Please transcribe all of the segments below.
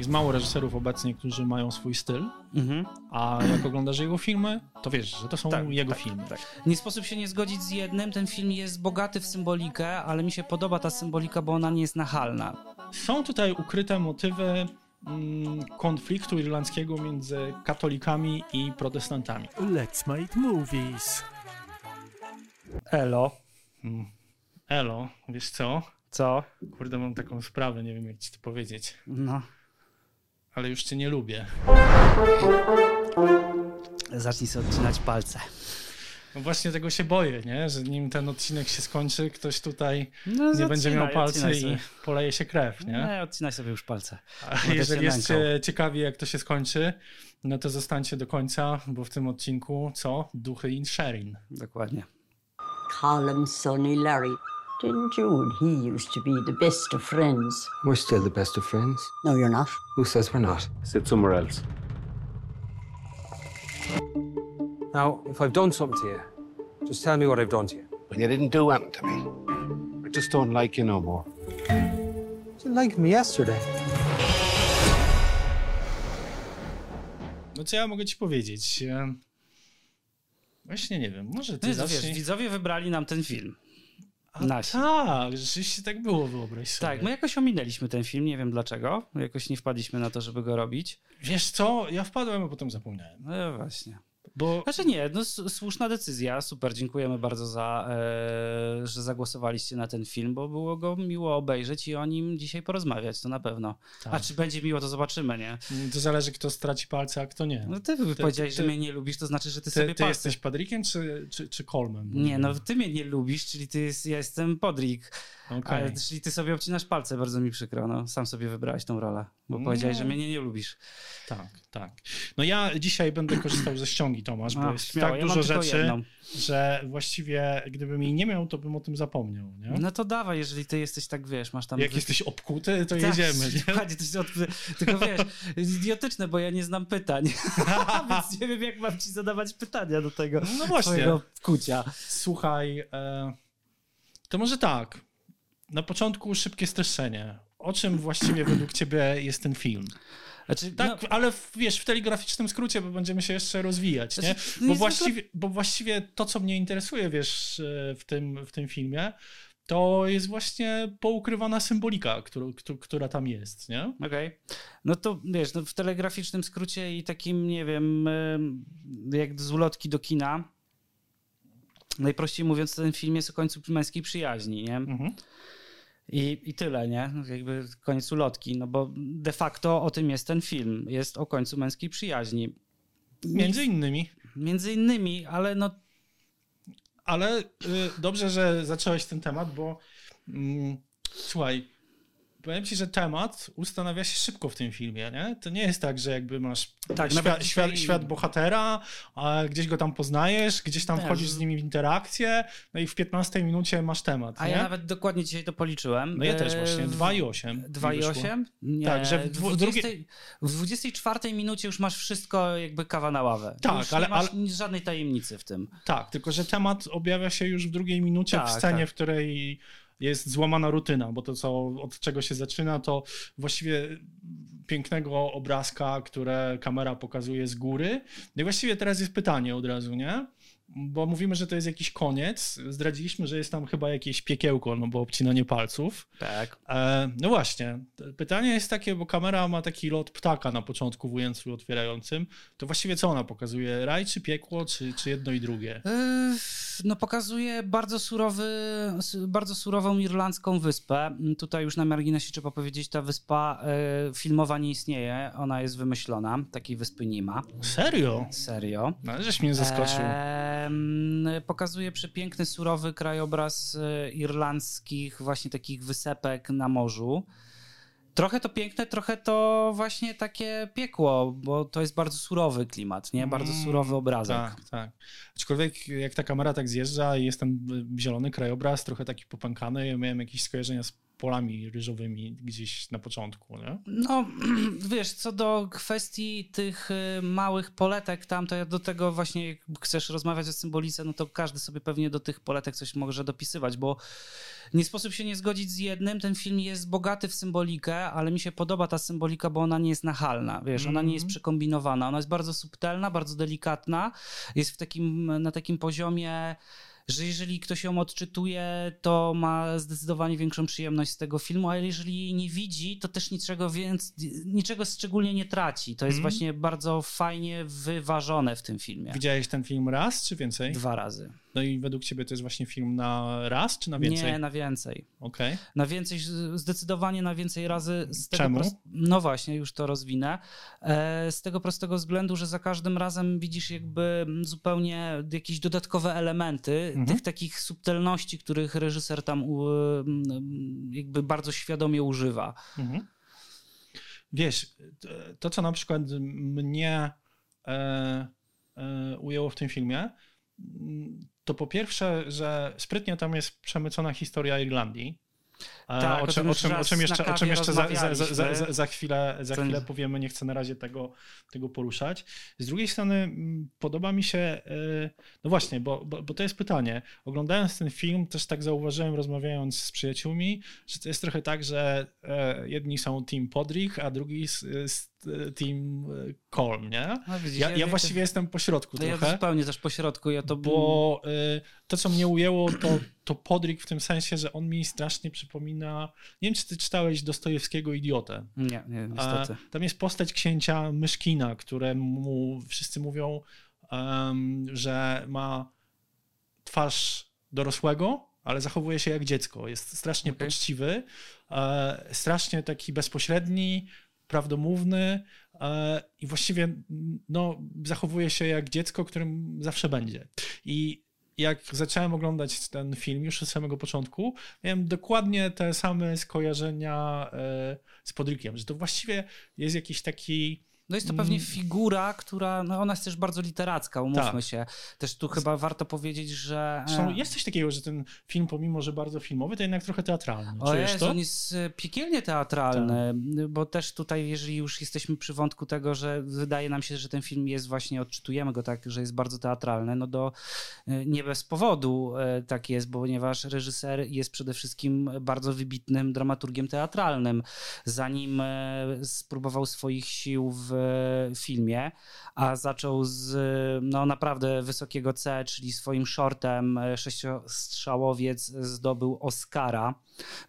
jest mało reżyserów obecnie, którzy mają swój styl, Mhm. a jak oglądasz jego filmy, to wiesz, że to są Tak, jego tak, filmy. Nie sposób się nie zgodzić z jednym. Ten film jest bogaty w symbolikę, ale mi się podoba ta symbolika, bo ona nie jest nachalna. Są tutaj ukryte motywy mm, konfliktu irlandzkiego między katolikami i protestantami. Let's make movies. Elo. Mm. Elo, wiesz co? Co? Kurde, mam taką sprawę, nie wiem jak ci to powiedzieć, No. Ale już cię nie lubię. Zacznij sobie odcinać palce. No właśnie tego się boję, nie? Że nim ten odcinek się skończy, ktoś tutaj No, nie będzie miał odcinaj i poleje się krew, nie? Nie, odcinaj sobie już palce. A jeżeli się jest nękał. e, ciekawi, jak to się skończy, no to zostańcie do końca, bo w tym odcinku co? Duchy in Sherin. Dokładnie. Callum, Sonny, Larry. Didn't you and he used to be the best of friends? We're still the best of friends. No, you're not. Who says we're not? Sit somewhere else. Now, if I've done something to you, just tell me what I've done to you. Well, you didn't do anything to me. I just don't like you no more. You liked me yesterday. No co ja mogę ci powiedzieć? Właśnie nie wiem, może ty No, zacznij. wiesz, widzowie wybrali nam ten film. A nasi. tak, rzeczywiście tak było, wyobraź sobie. Tak, my jakoś ominęliśmy ten film, nie wiem dlaczego. Jakoś nie wpadliśmy na to, żeby go robić. Wiesz co, ja wpadłem, a potem zapomniałem. No właśnie. Bo Znaczy nie, no słuszna decyzja, super, dziękujemy bardzo za, e, że zagłosowaliście na ten film, bo było go miło obejrzeć i o nim dzisiaj porozmawiać, to na pewno. Tak. A czy będzie miło, to zobaczymy, nie? to zależy, kto straci palce, a kto nie. No ty, powiedziałeś, ty- że mnie nie lubisz, to znaczy, że ty, Ty, sobie ty palce... jesteś Padrikiem czy, czy, czy Colmem? Nie, no ty mnie nie lubisz, czyli ty jest, ja jestem Podrik, Okej. ale, czyli ty sobie obcinasz palce, bardzo mi przykro, no sam sobie wybrałeś tą rolę, bo powiedziałeś, że mnie nie, nie lubisz. Tak, tak. No ja dzisiaj będę korzystał ze ściągi, Tomasz, bo A, jest śmiało, tak ja dużo rzeczy, jedną. że właściwie gdybym jej nie miał, to bym o tym zapomniał, nie? No to dawaj, jeżeli ty jesteś tak, wiesz, masz tam... Jak wy- jesteś obkuty, to Tak, jedziemy, nie? jest od... Tylko wiesz, jest idiotyczne, bo ja nie znam pytań, więc nie wiem, jak mam ci zadawać pytania do tego No właśnie. twojego kucia. Słuchaj, e, to może tak. Na początku szybkie streszczenie. O czym właściwie według ciebie jest ten film? Znaczy, Tak, no, ale w, wiesz, w telegraficznym skrócie, bo będziemy się jeszcze rozwijać, nie? Znaczy, no Bo właściwie, bo właściwie to, co mnie interesuje, wiesz, e, w tym, w tym filmie, to jest właśnie poukrywana symbolika, którą, któ- która tam jest, nie? Okej. No to wiesz, no w telegraficznym skrócie i takim, nie wiem, em, jak z ulotki do kina. Najprościej mówiąc, ten film jest o końcu męskiej przyjaźni, nie? Mhm. I, I tyle, nie? Jakby koniec ulotki, no bo de facto o tym jest ten film. Jest o końcu męskiej przyjaźni. Między innymi. Między innymi, ale no Ale y, dobrze, że zacząłeś ten temat, bo mm, słuchaj, powiem ci, że temat ustanawia się szybko w tym filmie, nie? To nie jest tak, że jakby masz Tak, świat, świat, świat bohatera, a gdzieś go tam poznajesz, gdzieś tam Tak, wchodzisz z nim w interakcję, no i w 15 minucie masz temat, A nie? ja nawet dokładnie dzisiaj to policzyłem. No ja też właśnie, w- 2 i 8. 2 i 8? Nie, Tak, że w dwu- 20, drugie- w 24 minucie już masz wszystko jakby kawa na ławę. Tak, już ale- nie masz ale- żadnej tajemnicy w tym. Tak, tylko że temat objawia się już w drugiej minucie Tak, w scenie, tak. w której jest złamana rutyna, bo to co, od czego się zaczyna, to właściwie pięknego obrazka, które kamera pokazuje z góry. No i właściwie teraz jest pytanie od razu, nie? Bo mówimy, że to jest jakiś koniec. Zdradziliśmy, że jest tam chyba jakieś piekiełko, no bo obcinanie palców. Tak. E, no właśnie, pytanie jest takie, bo kamera ma taki lot ptaka na początku w ujęciu otwierającym. To właściwie co ona pokazuje? Raj czy piekło, czy, czy jedno i drugie? Yy, No pokazuje bardzo surowy, bardzo surową irlandzką wyspę. Tutaj już na marginesie trzeba powiedzieć, ta wyspa e, filmowa nie istnieje, ona jest wymyślona, takiej wyspy nie ma, Serio? serio. No, ale żeś mnie zaskoczył. Em, pokazuje przepiękny, surowy krajobraz e, irlandzkich właśnie takich wysepek na morzu. Trochę to piękne, trochę to właśnie takie piekło, bo to jest bardzo surowy klimat, nie? Bardzo Mm, surowy obrazek. Tak, tak. Aczkolwiek jak ta kamera tak zjeżdża i jest ten zielony krajobraz, trochę taki popękany, ja miałem jakieś skojarzenia z polami ryżowymi gdzieś na początku, nie? No, wiesz, co do kwestii tych y, małych poletek tam, to ja do tego właśnie, jak chcesz rozmawiać o symbolice, no to każdy sobie pewnie do tych poletek coś może dopisywać, bo nie sposób się nie zgodzić z jednym. Ten film jest bogaty w symbolikę, ale mi się podoba ta symbolika, bo ona nie jest nachalna, wiesz, ona nie jest przekombinowana. Ona jest bardzo subtelna, bardzo delikatna, jest w takim, na takim poziomie że jeżeli ktoś ją odczytuje, to ma zdecydowanie większą przyjemność z tego filmu, a jeżeli jej nie widzi, to też niczego, więc, niczego szczególnie nie traci. To jest Mhm. właśnie bardzo fajnie wyważone w tym filmie. Widziałeś ten film raz czy więcej? Dwa razy. No i według ciebie to jest właśnie film na raz czy na więcej? Nie, na więcej. Okej. Na więcej, zdecydowanie na więcej razy. Z tego Czemu? prost- No właśnie, już to rozwinę. E, z tego prostego względu, że za każdym razem widzisz jakby zupełnie jakieś dodatkowe elementy Mhm. tych takich subtelności, których reżyser tam jakby bardzo świadomie używa. Mhm. Wiesz, to, co na przykład mnie e, e, ujęło w tym filmie, to po pierwsze, że sprytnie tam jest przemycona historia Irlandii. Tak, o, czym, o, czym, o czym jeszcze, o czym jeszcze za, za, za, za, chwilę, za chwilę powiemy, nie chcę na razie tego, tego poruszać. Z drugiej strony podoba mi się, e, no właśnie, bo, bo, bo to jest pytanie. Oglądając ten film też tak zauważyłem, rozmawiając z przyjaciółmi, że to jest trochę tak, że e, jedni są team Podrick, a drugi z, z team e, Colm, nie? No, widzisz, Ja, ja właściwie jestem po środku no, ja trochę. zupełnie też po środku. Ja to Bo y, to, co mnie ujęło, to, to Podrick w tym sensie, że on mi strasznie przypomina. Nie wiem, czy ty czytałeś Dostojewskiego Idiotę. Nie, nie, A, niestety. tam jest postać księcia Myszkina, któremu wszyscy mówią, em, że ma twarz dorosłego, ale zachowuje się jak dziecko. Jest strasznie Okej. poczciwy, e, strasznie taki bezpośredni, prawdomówny e, i właściwie no, zachowuje się jak dziecko, którym zawsze będzie. I jak zacząłem oglądać ten film już od samego początku, miałem dokładnie te same skojarzenia e, z Podrickiem, że to właściwie jest jakiś taki No jest to pewnie Mm. figura, która, no ona jest też bardzo literacka, umówmy Tak. się. Też tu chyba warto powiedzieć, że... Zresztą e, jest coś takiego, że ten film, pomimo że bardzo filmowy, to jednak trochę teatralny. O Jezu, to? on jest e, piekielnie teatralny, bo też tutaj, jeżeli już jesteśmy przy wątku tego, że wydaje nam się, że ten film jest właśnie, odczytujemy go tak, że jest bardzo teatralny, no do e, nie bez powodu tak jest, ponieważ reżyser jest przede wszystkim bardzo wybitnym dramaturgiem teatralnym. Zanim spróbował swoich sił w filmie, a zaczął z no naprawdę wysokiego C, czyli swoim shortem e, sześciostrzałowiec zdobył Oscara,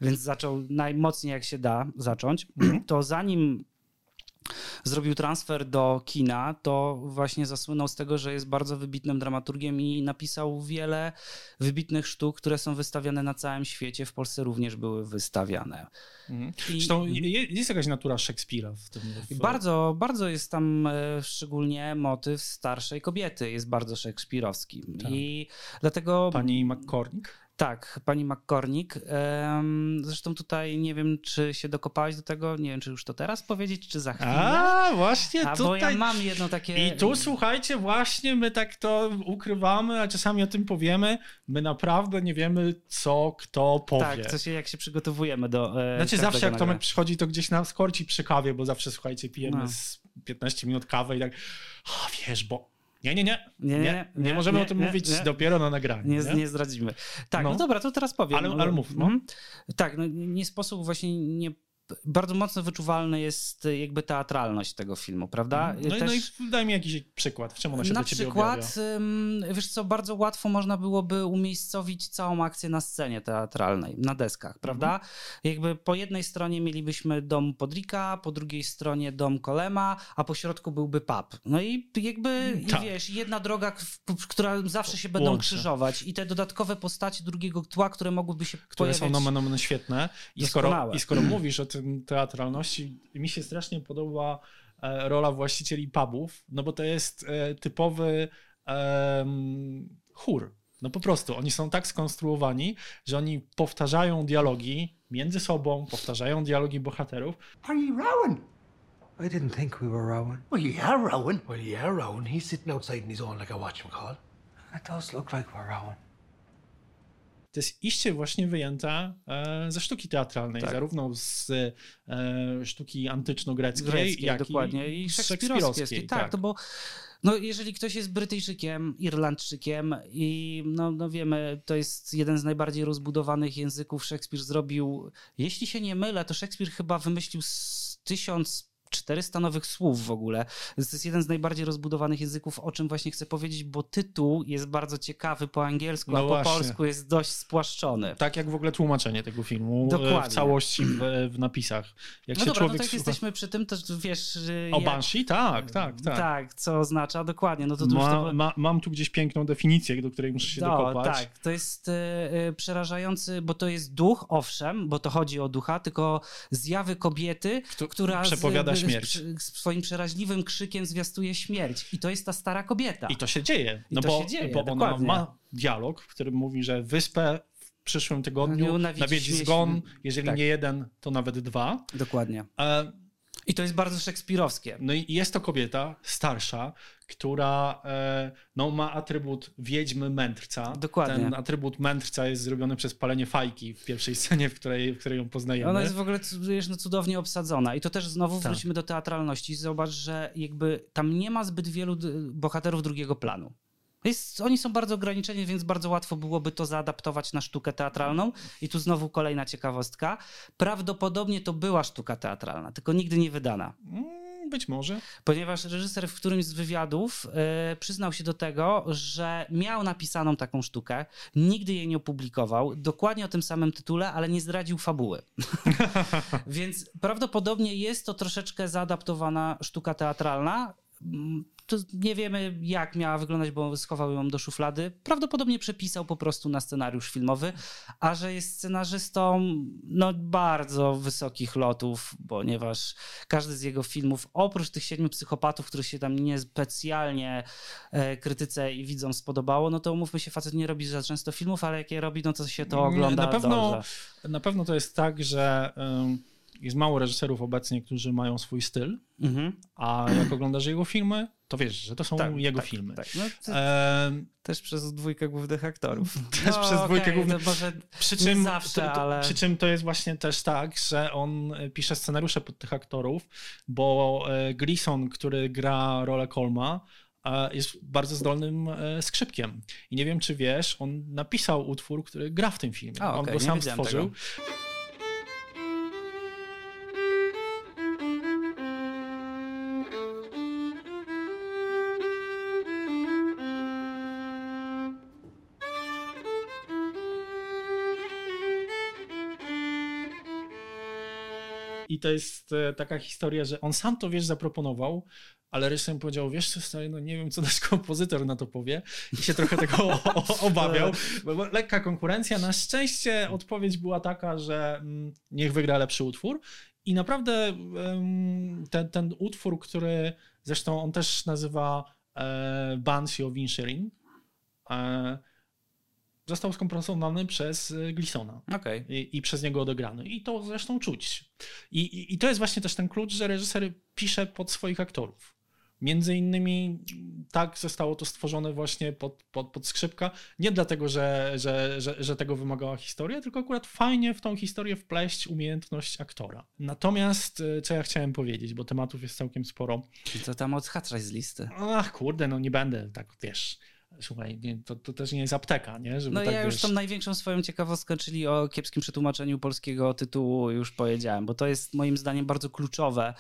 więc zaczął najmocniej jak się da zacząć, to zanim zrobił transfer do kina, to właśnie zasłynął z tego, że jest bardzo wybitnym dramaturgiem i napisał wiele wybitnych sztuk, które są wystawiane na całym świecie. W Polsce również były wystawiane. Mhm. I- Zresztą jest jakaś natura Szekspira w tym. W... Bardzo, bardzo jest tam e, szczególnie motyw starszej kobiety, jest bardzo szekspirowski. Tak. I dlatego... Pani McCormick. Tak, pani McCormick. Zresztą tutaj nie wiem, czy się dokopałeś do tego, nie wiem, czy już to teraz powiedzieć, czy za chwilę. A, właśnie A bo ja tutaj. mam jedno takie... I tu słuchajcie, właśnie my tak to ukrywamy, a czasami o tym powiemy. My naprawdę nie wiemy, co kto powie. Tak, co się, jak się przygotowujemy do e, Znaczy zawsze jak. Tomek przychodzi, to gdzieś nam skorci przy kawie, bo zawsze słuchajcie, pijemy No. z 15 minut kawę i tak, a wiesz, bo nie, nie, nie, Nie, nie, nie, możemy o tym mówić dopiero na nagraniu. Nie, nie? zdradzimy. Tak, no. No. dobra, to teraz powiem. Ale- ale mów, no. Mhm. Tak, no, nie sposób właśnie nie... Bardzo mocno wyczuwalna jest e, jakby teatralność tego filmu, prawda? No, i- no Też- i daj mi jakiś przykład, w czym ona się Na do ciebie przykład, ym, wiesz co, bardzo łatwo można byłoby umiejscowić całą akcję na scenie teatralnej, na deskach, prawda? Mhm. Jakby po jednej stronie mielibyśmy dom Podrika, po drugiej stronie dom Kolema, a po środku byłby pub. No i jakby, i Tak. wiesz, jedna droga, która zawsze się będą krzyżować i te dodatkowe postacie drugiego tła, które mogłyby się które są pojawiać. nomen omen świetne. I skoro. I skoro mówisz o tym teatralności, mi się strasznie podoba e, rola właścicieli pubów, no bo to jest e, typowy chór. No po prostu, oni są tak skonstruowani, że oni powtarzają dialogi między sobą, powtarzają dialogi bohaterów. Are you rowing? I didn't think we were rowing. Well, you are rowing. Well, yeah, Rowan. He's sitting outside in his own like a watchman call. It does look like we're rowing. To jest iście właśnie wyjęte e, ze sztuki teatralnej, Tak. zarówno z e, sztuki antyczno-greckiej, Greckiej, jak dokładnie. i, I szekspirowskiej. Tak, to bo no, jeżeli ktoś jest Brytyjczykiem, Irlandczykiem i no, no wiemy, to jest jeden z najbardziej rozbudowanych języków. Szekspir zrobił, jeśli się nie mylę, to Szekspir chyba wymyślił tysiąc 400 nowych słów w ogóle. To jest jeden z najbardziej rozbudowanych języków, o czym właśnie chcę powiedzieć, bo tytuł jest bardzo ciekawy po angielsku, No a po właśnie. polsku jest dość spłaszczony. Tak jak w ogóle tłumaczenie tego filmu e, Dokładnie. w całości w, w napisach. Jak No się dobra, no człowiek tak słucha- jesteśmy przy tym, to wiesz... O jak- Banshee? Tak, tak, tak. Tak, co oznacza dokładnie. No to, Ma, to... ma, mam tu gdzieś piękną definicję, do której muszę się No, dokopać. tak, to jest e, e, przerażający, bo to jest duch, owszem, bo to chodzi o ducha, tylko zjawy kobiety, Kto- która przepowiada z, śmierć. Swoim przeraźliwym krzykiem zwiastuje śmierć. I to jest ta stara kobieta. I to się dzieje. I No to bo, się dzieje, bo ona dokładnie. ma dialog, w którym mówi, że wyspę w przyszłym tygodniu Dniu nawiedzi zgon, jeżeli tak. nie jeden, to nawet dwa. Dokładnie. E, I to jest bardzo szekspirowskie. No i jest to kobieta starsza, która e, no, ma atrybut wiedźmy mędrca. Dokładnie. Ten atrybut mędrca jest zrobiony przez palenie fajki w pierwszej scenie, w której, w której ją poznajemy. Ona jest w ogóle no, cudownie obsadzona. I to też znowu Tak. wrócimy do teatralności. Zobacz, że jakby tam nie ma zbyt wielu bohaterów drugiego planu. Jest, oni są bardzo ograniczeni, więc bardzo łatwo byłoby to zaadaptować na sztukę teatralną. I tu znowu kolejna ciekawostka. Prawdopodobnie to była sztuka teatralna, tylko nigdy nie wydana. Mm, Być może. Ponieważ reżyser w którymś z wywiadów e, przyznał się do tego, że miał napisaną taką sztukę, nigdy jej nie opublikował, dokładnie o tym samym tytule, ale nie zdradził fabuły. Więc prawdopodobnie jest to troszeczkę zaadaptowana sztuka teatralna. To nie wiemy, jak miała wyglądać, bo schował ją do szuflady. Prawdopodobnie przepisał po prostu na scenariusz filmowy, a że jest scenarzystą no, bardzo wysokich lotów, ponieważ każdy z jego filmów, oprócz tych siedmiu psychopatów, których się tam niespecjalnie e, krytyce i widzom spodobało, no to umówmy się, facet nie robi za często filmów, ale jak je robi, no to się to ogląda na pewno, dobrze. na pewno to jest tak, że ym, jest mało reżyserów obecnie, którzy mają swój styl, Mhm. a jak oglądasz jego filmy, to wiesz, że to są jego tak, filmy. Tak. No, Em, też przez dwójkę głównych aktorów. Też przez dwójkę okej, głównych- może Przy czym, zawsze, to, to, ale- przy czym to jest właśnie też tak, że on e, pisze scenariusze pod tych aktorów, bo e, Gleason, który gra rolę Colma, e, jest bardzo zdolnym e, skrzypkiem. I nie wiem, czy wiesz, on napisał utwór, który gra w tym filmie. A, on okej, go sam stworzył. tego. To jest e, taka historia, że on sam to, wiesz, zaproponował, ale reżyser mu powiedział, wiesz co, stary, no nie wiem, co nasz kompozytor na to powie. I się trochę tego o, o, obawiał, bo, lekka konkurencja. Na szczęście odpowiedź była taka, że mm, niech wygra lepszy utwór. I naprawdę ten, ten utwór, który zresztą on też nazywa e, Banshee of Inisherin, e, został skomponowany przez e, Glisona Okej. i, i przez niego odegrany. I to zresztą czuć. I, i, I to jest właśnie też ten klucz, że reżyser pisze pod swoich aktorów. Między innymi tak zostało to stworzone właśnie pod, pod, pod skrzypka. Nie dlatego, że, że, że, że tego wymagała historia, tylko akurat fajnie w tą historię wpleść umiejętność aktora. Natomiast, y, co ja chciałem powiedzieć, bo tematów jest całkiem sporo. To tam odhaczaj z listy. Ach, kurde, no nie będę tak, wiesz. Słuchaj, nie, to, to też nie jest apteka, nie? Żeby No tak, ja już wiesz, tą największą swoją ciekawostkę, czyli o kiepskim przetłumaczeniu polskiego tytułu już powiedziałem, bo to jest moim zdaniem bardzo kluczowe.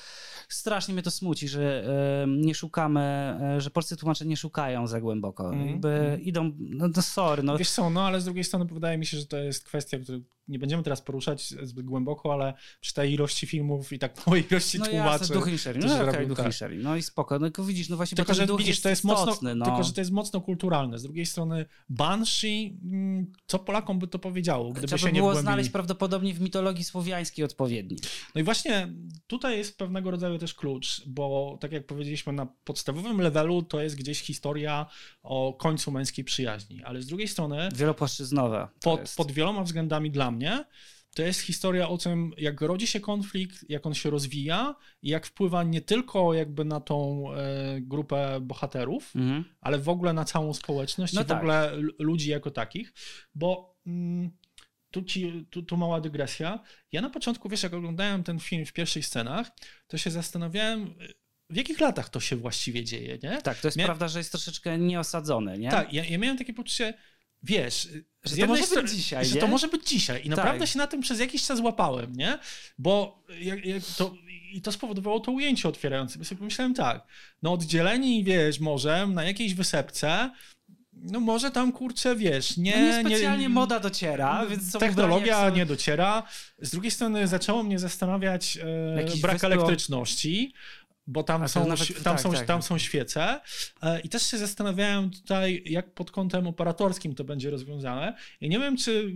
Strasznie mnie to smuci, że nie szukamy, e, że polscy tłumacze nie szukają za głęboko. Mhm, Jakby mhm. idą, no to sorry, no Wiesz co, no ale z drugiej strony wydaje mi się, że to jest kwestia, której nie będziemy teraz poruszać zbyt głęboko, ale przy tej ilości filmów i tak małej ilości no tłumaczy. jasne, duch którzy No robią duch tak. No i spoko. No tylko widzisz, no właśnie, Tylko, że widzisz, to jest mocno, istotny, no. tylko, że to jest mocno kulturalne. Z drugiej strony Banshee, mm, co Polakom by to powiedziało, gdyby Trzeba się by nie było znaleźć prawdopodobnie w mitologii słowiańskiej odpowiedni. No i właśnie tutaj jest pewnego rodzaju też klucz, bo tak jak powiedzieliśmy, na podstawowym levelu to jest gdzieś historia o końcu męskiej przyjaźni, ale z drugiej strony Wielopłaszczyznowe. to pod, pod wieloma względami dla mnie to jest historia o tym, jak rodzi się konflikt, jak on się rozwija i jak wpływa nie tylko jakby na tą e, grupę bohaterów, Mhm. ale w ogóle na całą społeczność No i w tak. ogóle l- ludzi jako takich, bo mm, tu, ci, tu, tu mała dygresja. Ja na początku, wiesz, jak oglądałem ten film w pierwszych scenach, to się zastanawiałem, w jakich latach to się właściwie dzieje, nie? Tak, to jest Mia- prawda, że jest troszeczkę nieosadzony, nie? Tak, ja, ja miałem takie poczucie, wiesz, z to może być strony- dzisiaj, że nie? to może być dzisiaj. I Tak. naprawdę się na tym przez jakiś czas łapałem, nie? Bo jak, jak to, i to spowodowało to ujęcie otwierające. Bo sobie pomyślałem tak, no oddzieleni, wiesz, morzem na jakiejś wysepce, no może tam, kurczę, wiesz, nie... No nie specjalnie moda dociera, więc Technologia nie dociera. Z drugiej strony zaczęło mnie zastanawiać e, brak elektryczności, bo tam, są, nawet- tam, tak, są, tak. tam są świece. E, I też się zastanawiałem tutaj, jak pod kątem operatorskim to będzie rozwiązane. I nie wiem, czy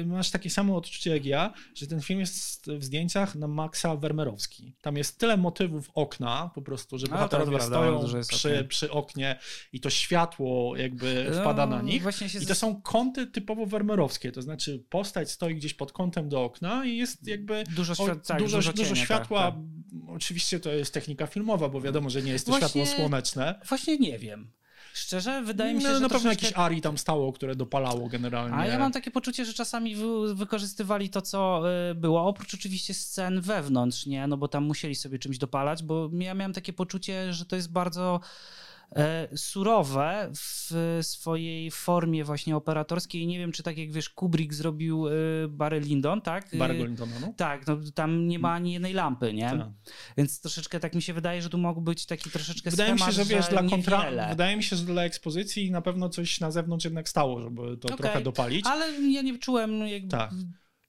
e, masz takie samo odczucie jak ja, że ten film jest w zdjęciach na maksa wermerowski. Tam jest tyle motywów okna, po prostu, że bohaterowie prawda, stoją przy, okien. przy oknie i to światło jakby wpada na No, nich. I to są kąty typowo wermerowskie, to znaczy postać stoi gdzieś pod kątem do okna i jest jakby Dużo o, tak, dużo, dużo dużo cienia, światła. tak, Oczywiście to jest technika filmowa, bo wiadomo, że nie jest to Właśnie- światło słoneczne. Właśnie nie wiem. Szczerze, wydaje mi się, No, że na pewno troszeczkę... jakieś Ari tam stało, które dopalało generalnie. A ja mam takie poczucie, że czasami wy, wykorzystywali to, co y, było, oprócz oczywiście scen wewnątrz, nie? No bo tam musieli sobie czymś dopalać, bo ja miałem takie poczucie, że to jest bardzo surowe w swojej formie właśnie operatorskiej. Nie wiem, czy tak jak wiesz, Kubrick zrobił y, Barry Lyndon, tak? Y, Barry Lintona, no. Tak, no tam nie ma ani jednej lampy, nie? Tak. Więc troszeczkę tak mi się wydaje, że tu mógł być taki troszeczkę Wydaje mi się, schemat, że wiesz, dla kontra... wydaje mi się, że dla ekspozycji na pewno coś na zewnątrz jednak stało, żeby to Okej. trochę dopalić. Ale ja nie czułem jakby... Tak.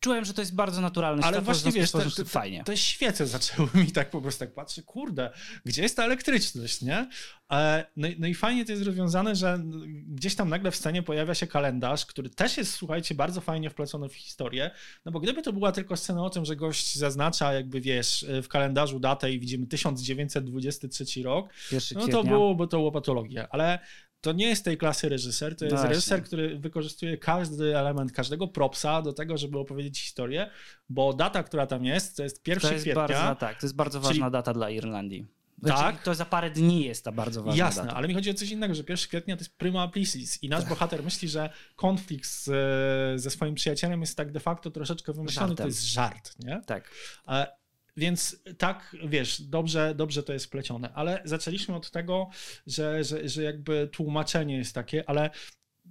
Czułem, że to jest bardzo naturalne Ale właśnie wiesz, te, te, fajnie. te świece zaczęły mi tak po prostu tak patrzę, kurde, gdzie jest ta elektryczność, nie? E, No, i- no i fajnie to jest rozwiązane, że gdzieś tam nagle w scenie pojawia się kalendarz, który też jest, słuchajcie, bardzo fajnie wplecony w historię, no bo gdyby to była tylko scena o tym, że gość zaznacza jakby, wiesz, w kalendarzu datę i widzimy 1923 rok, no to byłoby to łopatologia, ale to nie jest tej klasy reżyser, to jest Właśnie. reżyser, który wykorzystuje każdy element, każdego propsa do tego, żeby opowiedzieć historię, bo data, która tam jest, to jest 1 To jest kwietnia. bardzo, tak, to jest bardzo Czyli- ważna data dla Irlandii. Tak. Znaczy, to za parę dni jest ta bardzo ważna Jasne, data. ale mi chodzi o coś innego, że 1 kwietnia to jest prima aprilis i nasz bohater myśli, że konflikt z, ze swoim przyjacielem jest tak de facto troszeczkę wymyślony, to Żartem. jest żart, nie? Tak. Więc tak, wiesz, dobrze, dobrze to jest splecione, ale zaczęliśmy od tego, że, że, że jakby tłumaczenie jest takie, ale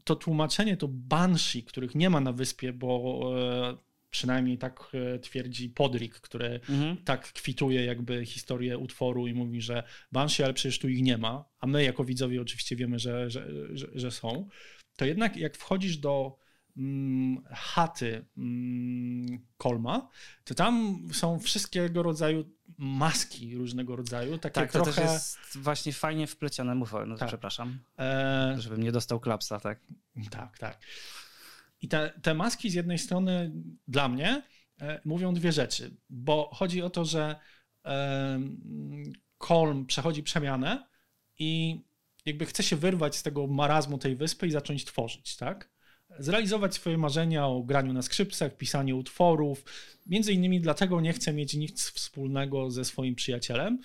to tłumaczenie to Banshee, których nie ma na wyspie, bo e, przynajmniej tak e, twierdzi Podrick, który Mhm. tak kwituje jakby historię utworu i mówi, że Banshee, ale przecież tu ich nie ma, a my jako widzowie oczywiście wiemy, że, że, że, że są, to jednak jak wchodzisz do chaty mm, Kolma, to tam są wszystkiego rodzaju maski różnego rodzaju, takie Tak, to trochę... też jest właśnie fajnie wplecione. Mów, no, Tak. przepraszam, e, żebym nie dostał klapsa, tak? Tak, tak. I te, te maski z jednej strony dla mnie e, mówią dwie rzeczy, bo chodzi o to, że e, Kolm przechodzi przemianę i jakby chce się wyrwać z tego marazmu tej wyspy i zacząć tworzyć, tak? Zrealizować swoje marzenia o graniu na skrzypcach, pisaniu utworów. Między innymi dlatego nie chce mieć nic wspólnego ze swoim przyjacielem.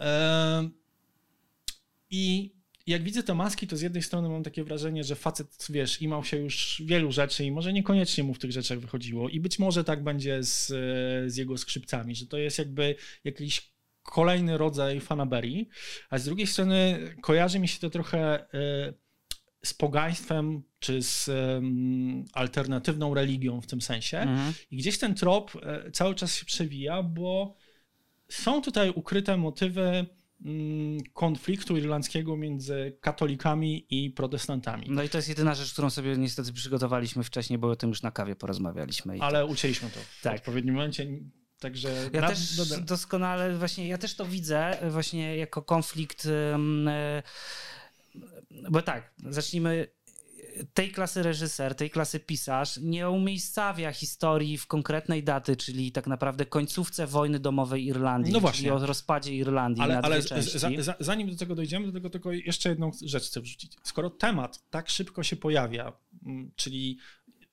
E, I jak widzę te maski, to z jednej strony mam takie wrażenie, że facet, wiesz, imał się już wielu rzeczy i może niekoniecznie mu w tych rzeczach wychodziło. I być może tak będzie z, z jego skrzypcami, że to jest jakby jakiś kolejny rodzaj fanaberii, a z drugiej strony kojarzy mi się to trochę e, z pogaństwem, czy z em, alternatywną religią w tym sensie. Mhm. I gdzieś ten trop e, cały czas się przewija, bo są tutaj ukryte motywy mm, konfliktu irlandzkiego między katolikami i protestantami. No i to jest jedyna rzecz, którą sobie niestety przygotowaliśmy wcześniej, bo o tym już na kawie porozmawialiśmy. Ale ucięliśmy to w Tak. odpowiednim momencie, także... Ja na- też doskonale, właśnie ja też to widzę e, właśnie jako konflikt, e, bo tak, zacznijmy, tej klasy reżyser, tej klasy pisarz nie umiejscawia historii w konkretnej daty, czyli tak naprawdę końcówce wojny domowej Irlandii, No czyli właśnie. o rozpadzie Irlandii Ale, na dwie ale za, za, zanim do tego dojdziemy, do tego tylko jeszcze jedną rzecz chcę wrzucić. Skoro temat tak szybko się pojawia, mm, czyli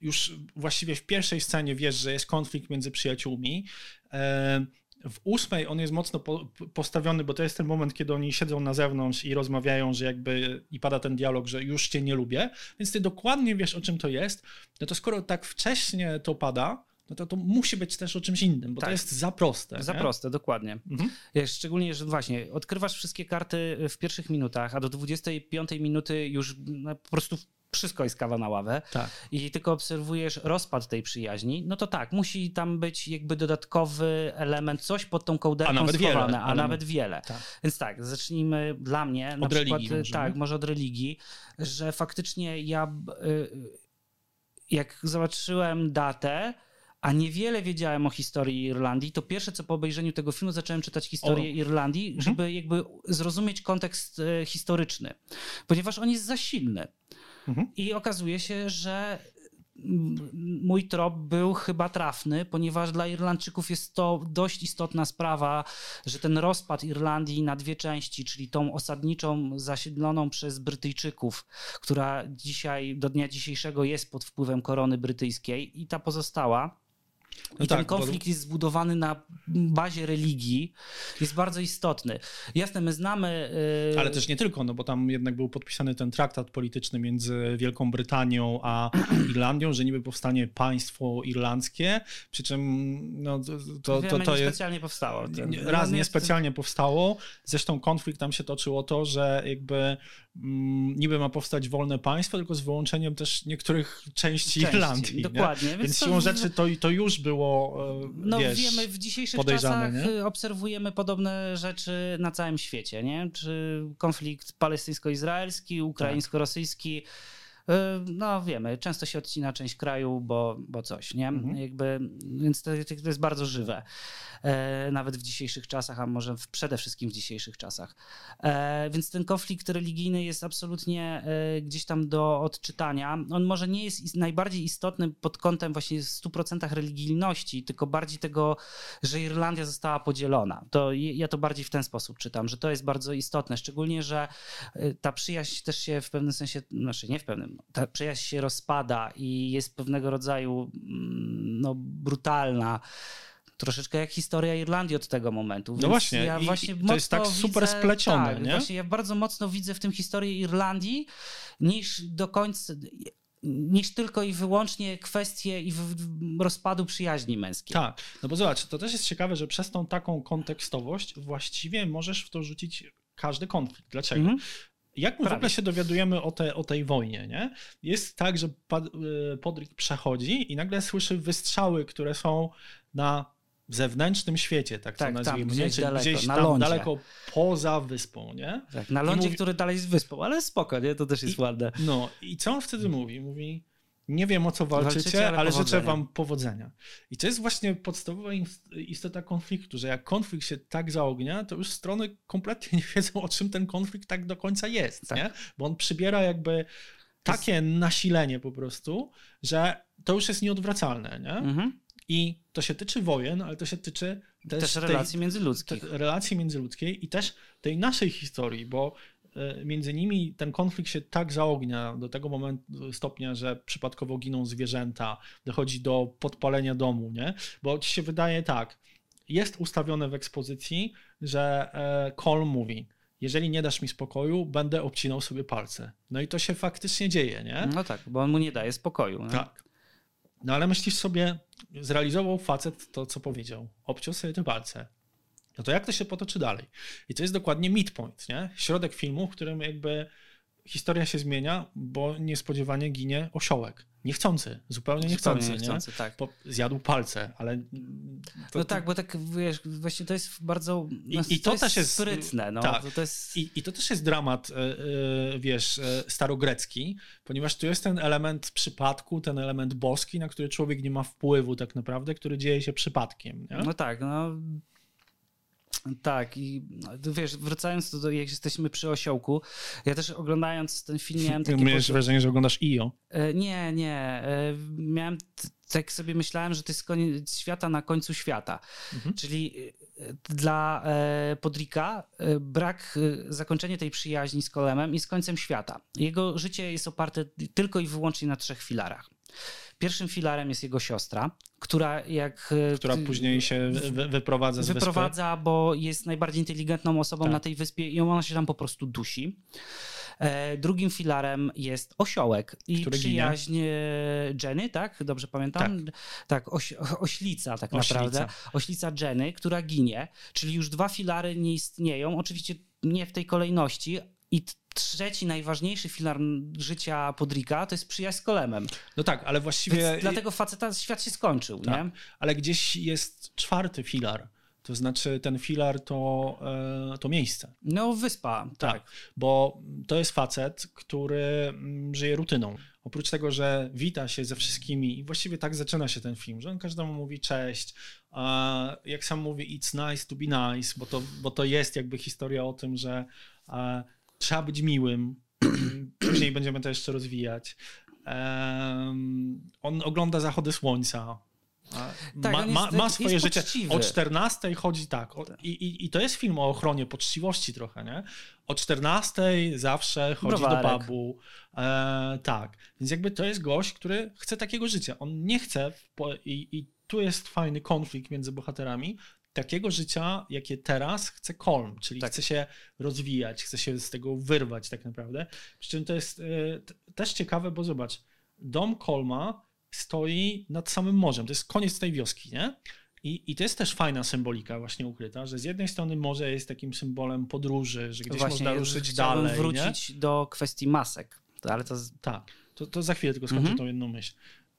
już właściwie w pierwszej scenie wiesz, że jest konflikt między przyjaciółmi, e, W ósmej on jest mocno po, postawiony, bo to jest ten moment, kiedy oni siedzą na zewnątrz i rozmawiają, że jakby i pada ten dialog, że już cię nie lubię, więc ty dokładnie wiesz, o czym to jest. No to skoro tak wcześnie to pada, no to to musi być też o czymś innym, bo Tak. to jest za proste. Za nie? proste, dokładnie. Mhm. Szczególnie, że właśnie odkrywasz wszystkie karty w pierwszych minutach, a do 25 minuty już no, po prostu wszystko jest kawa na ławę Tak. i tylko obserwujesz rozpad tej przyjaźni, no to tak, musi tam być jakby dodatkowy element, coś pod tą kołderką A nawet wiele schowane, a elementów. nawet wiele. Tak. Więc tak, zacznijmy dla mnie na Od przykład, religii może, tak, nie? może od religii, że faktycznie ja y, jak zobaczyłem datę, a niewiele wiedziałem o historii Irlandii, to pierwsze co po obejrzeniu tego filmu zacząłem czytać historię O. Irlandii, Mhm. żeby jakby zrozumieć kontekst e, historyczny, ponieważ on jest za silny. Mhm. I okazuje się, że mm, mój trop był chyba trafny, ponieważ dla Irlandczyków jest to dość istotna sprawa, że ten rozpad Irlandii na dwie części, czyli tą osadniczą, zasiedloną przez Brytyjczyków, która dzisiaj, do dnia dzisiejszego jest pod wpływem korony brytyjskiej i ta pozostała, No i ten tak, bo- konflikt jest zbudowany na bazie religii, jest bardzo istotny. Jasne, my znamy... yy, Ale też nie tylko, no bo tam jednak był podpisany ten traktat polityczny między Wielką Brytanią a Irlandią, że niby powstanie państwo irlandzkie, przy czym no, to, to, to, to nie jest... specjalnie powstało. Ten- no, Raz nie- niespecjalnie powstało. Zresztą konflikt tam się toczył o to, że jakby niby ma powstać wolne państwo, tylko z wyłączeniem też niektórych części, Części, Irlandii. nie? dokładnie. Więc, Więc to siłą rzeczy to, to już było, e, No wiesz, wiemy, w dzisiejszych czasach nie? y, obserwujemy podobne rzeczy na całym świecie, nie? Czy konflikt palestyńsko-izraelski, ukraińsko-rosyjski. y, No wiemy, często się odcina część kraju, bo, bo coś, nie? Mhm. Jakby, więc to, to jest bardzo żywe. E, nawet w dzisiejszych czasach, a może w, przede wszystkim w dzisiejszych czasach. E, więc ten konflikt religijny jest absolutnie e, gdzieś tam do odczytania. On może nie jest najbardziej istotny pod kątem właśnie 100% religijności, tylko bardziej tego, że Irlandia została podzielona. To ja to bardziej w ten sposób czytam, że to jest bardzo istotne, szczególnie, że ta przyjaźń też się w pewnym sensie, znaczy nie w pewnym, ta przyjaźń się rozpada i jest pewnego rodzaju mm, no, brutalna. Troszeczkę jak historia Irlandii od tego momentu. Więc właśnie, Ja właśnie to jest tak super widzę- splecione, tak, nie? Właśnie ja bardzo mocno widzę w tym historię Irlandii niż do końca, niż tylko i wyłącznie kwestie i rozpadu przyjaźni męskiej. Tak, no bo zobacz, to też jest ciekawe, że przez tą taką kontekstowość właściwie możesz w to rzucić każdy konflikt. Dlaczego? Mhm. Jak my w Prawie. ogóle się dowiadujemy o, te, o tej wojnie, nie? Jest tak, że y, Podrick przechodzi i nagle słyszy wystrzały, które są na zewnętrznym świecie, tak, Tak, to tam, nazwijmy, gdzieś nie? Czyli daleko, gdzieś tam lądzie. daleko poza wyspą, nie? Tak, na lądzie, mówi- który dalej jest wyspą, ale spoko, nie? To też jest I- ładne. No i co on wtedy mówi? Mówi, nie wiem o co walczycie, Walczycie, ale ale, życzę wam powodzenia. I to jest właśnie podstawowa istota konfliktu, że jak konflikt się tak zaognia, to już strony kompletnie nie wiedzą, o czym ten konflikt tak do końca jest, Tak. nie? Bo on przybiera jakby takie nasilenie po prostu, że to już jest nieodwracalne, nie? Mhm. I to się tyczy wojen, ale to się tyczy też, Też tej- relacji międzyludzkich. te- relacji międzyludzkiej i też tej naszej historii, bo między nimi ten konflikt się tak zaognia do tego momentu, stopnia, że przypadkowo giną zwierzęta, dochodzi do podpalenia domu, nie? Bo ci się wydaje tak, jest ustawione w ekspozycji, że e, Cole mówi, jeżeli nie dasz mi spokoju, będę obcinał sobie palce. No i to się faktycznie dzieje, nie? No tak, bo on mu nie daje spokoju. Tak. No ale myślisz sobie, zrealizował facet to, co powiedział. Obciął sobie te palce. No to jak to się potoczy dalej? I to jest dokładnie midpoint, nie? Środek filmu, w którym jakby historia się zmienia, bo niespodziewanie ginie osiołek. Niechcący, zupełnie niechcący, Zupełnie nie? niechcący, tak. Po, zjadł palce, ale... To, no tak, bo tak wiesz, właśnie to jest bardzo. I- No, i to też jest- sprytne. No, tak. to, to jest. I, I to też jest dramat, e, e, wiesz, e, starogrecki, ponieważ tu jest ten element przypadku, ten element boski, na który człowiek nie ma wpływu tak naprawdę, który dzieje się przypadkiem. Nie? No tak, no. Tak, i no, wiesz, wracając do, jak jesteśmy przy osiołku, ja też oglądając ten film miałem takie Miałeś poczucie- wrażenie, że oglądasz IO. E, Nie, nie. e, Miałem, tak sobie myślałem, że to jest koniec świata na końcu świata. Mhm. Czyli e, dla Podrika brak, zakończenie tej przyjaźni z Kolemem jest końcem świata. Jego życie jest oparte tylko i wyłącznie na trzech filarach. Pierwszym filarem jest jego siostra, która jak... e, Która później się wy, wyprowadza z wyspy. wyprowadza, bo jest najbardziej inteligentną osobą Tak. na tej wyspie i ona się tam po prostu dusi. E, drugim filarem jest osiołek i Który ginie. przyjaźń e, Jenny, tak? Dobrze pamiętam? Tak, oś, oślica tak Oślica. naprawdę. Oślica Jenny, która ginie, czyli już dwa filary nie istnieją. Oczywiście nie w tej kolejności. I trzeci, najważniejszy filar życia Podrika to jest przyjaźń z Kolemem. No tak, ale właściwie... Więc dlatego faceta świat się skończył, Tak, nie? ale gdzieś jest czwarty filar. To znaczy ten filar to, e, to miejsce. No, wyspa, tak. Tak, bo to jest facet, który mm, żyje rutyną. Oprócz tego, że wita się ze wszystkimi i właściwie tak zaczyna się ten film, że on każdemu mówi cześć, a jak sam mówi it's nice to be nice, bo to, bo to jest jakby historia o tym, że e, trzeba być miłym, później będziemy to jeszcze rozwijać. Em, on ogląda zachody słońca. Tak, ma, ma, ma swoje życie. poczciwy. O 14 chodzi tak. O, i, i, I to jest film o ochronie poczciwości trochę, nie? O 14 zawsze chodzi Browarek. do pubu. E, tak. Więc jakby to jest gość, który chce takiego życia. On nie chce, i, i tu jest fajny konflikt między bohaterami, takiego życia, jakie teraz chce Colm, czyli Tak. chce się rozwijać, chce się z tego wyrwać tak naprawdę. Przy czym to jest e, też ciekawe, bo zobacz, dom Colma stoi nad samym morzem, to jest koniec tej wioski, nie? I, I to jest też fajna symbolika właśnie ukryta, że z jednej strony morze jest takim symbolem podróży, że gdzieś Właśnie, można ruszyć dalej, nie? wrócić do kwestii masek, ale to z- Tak, to, to za chwilę tylko skończę Mhm. tą jedną myśl.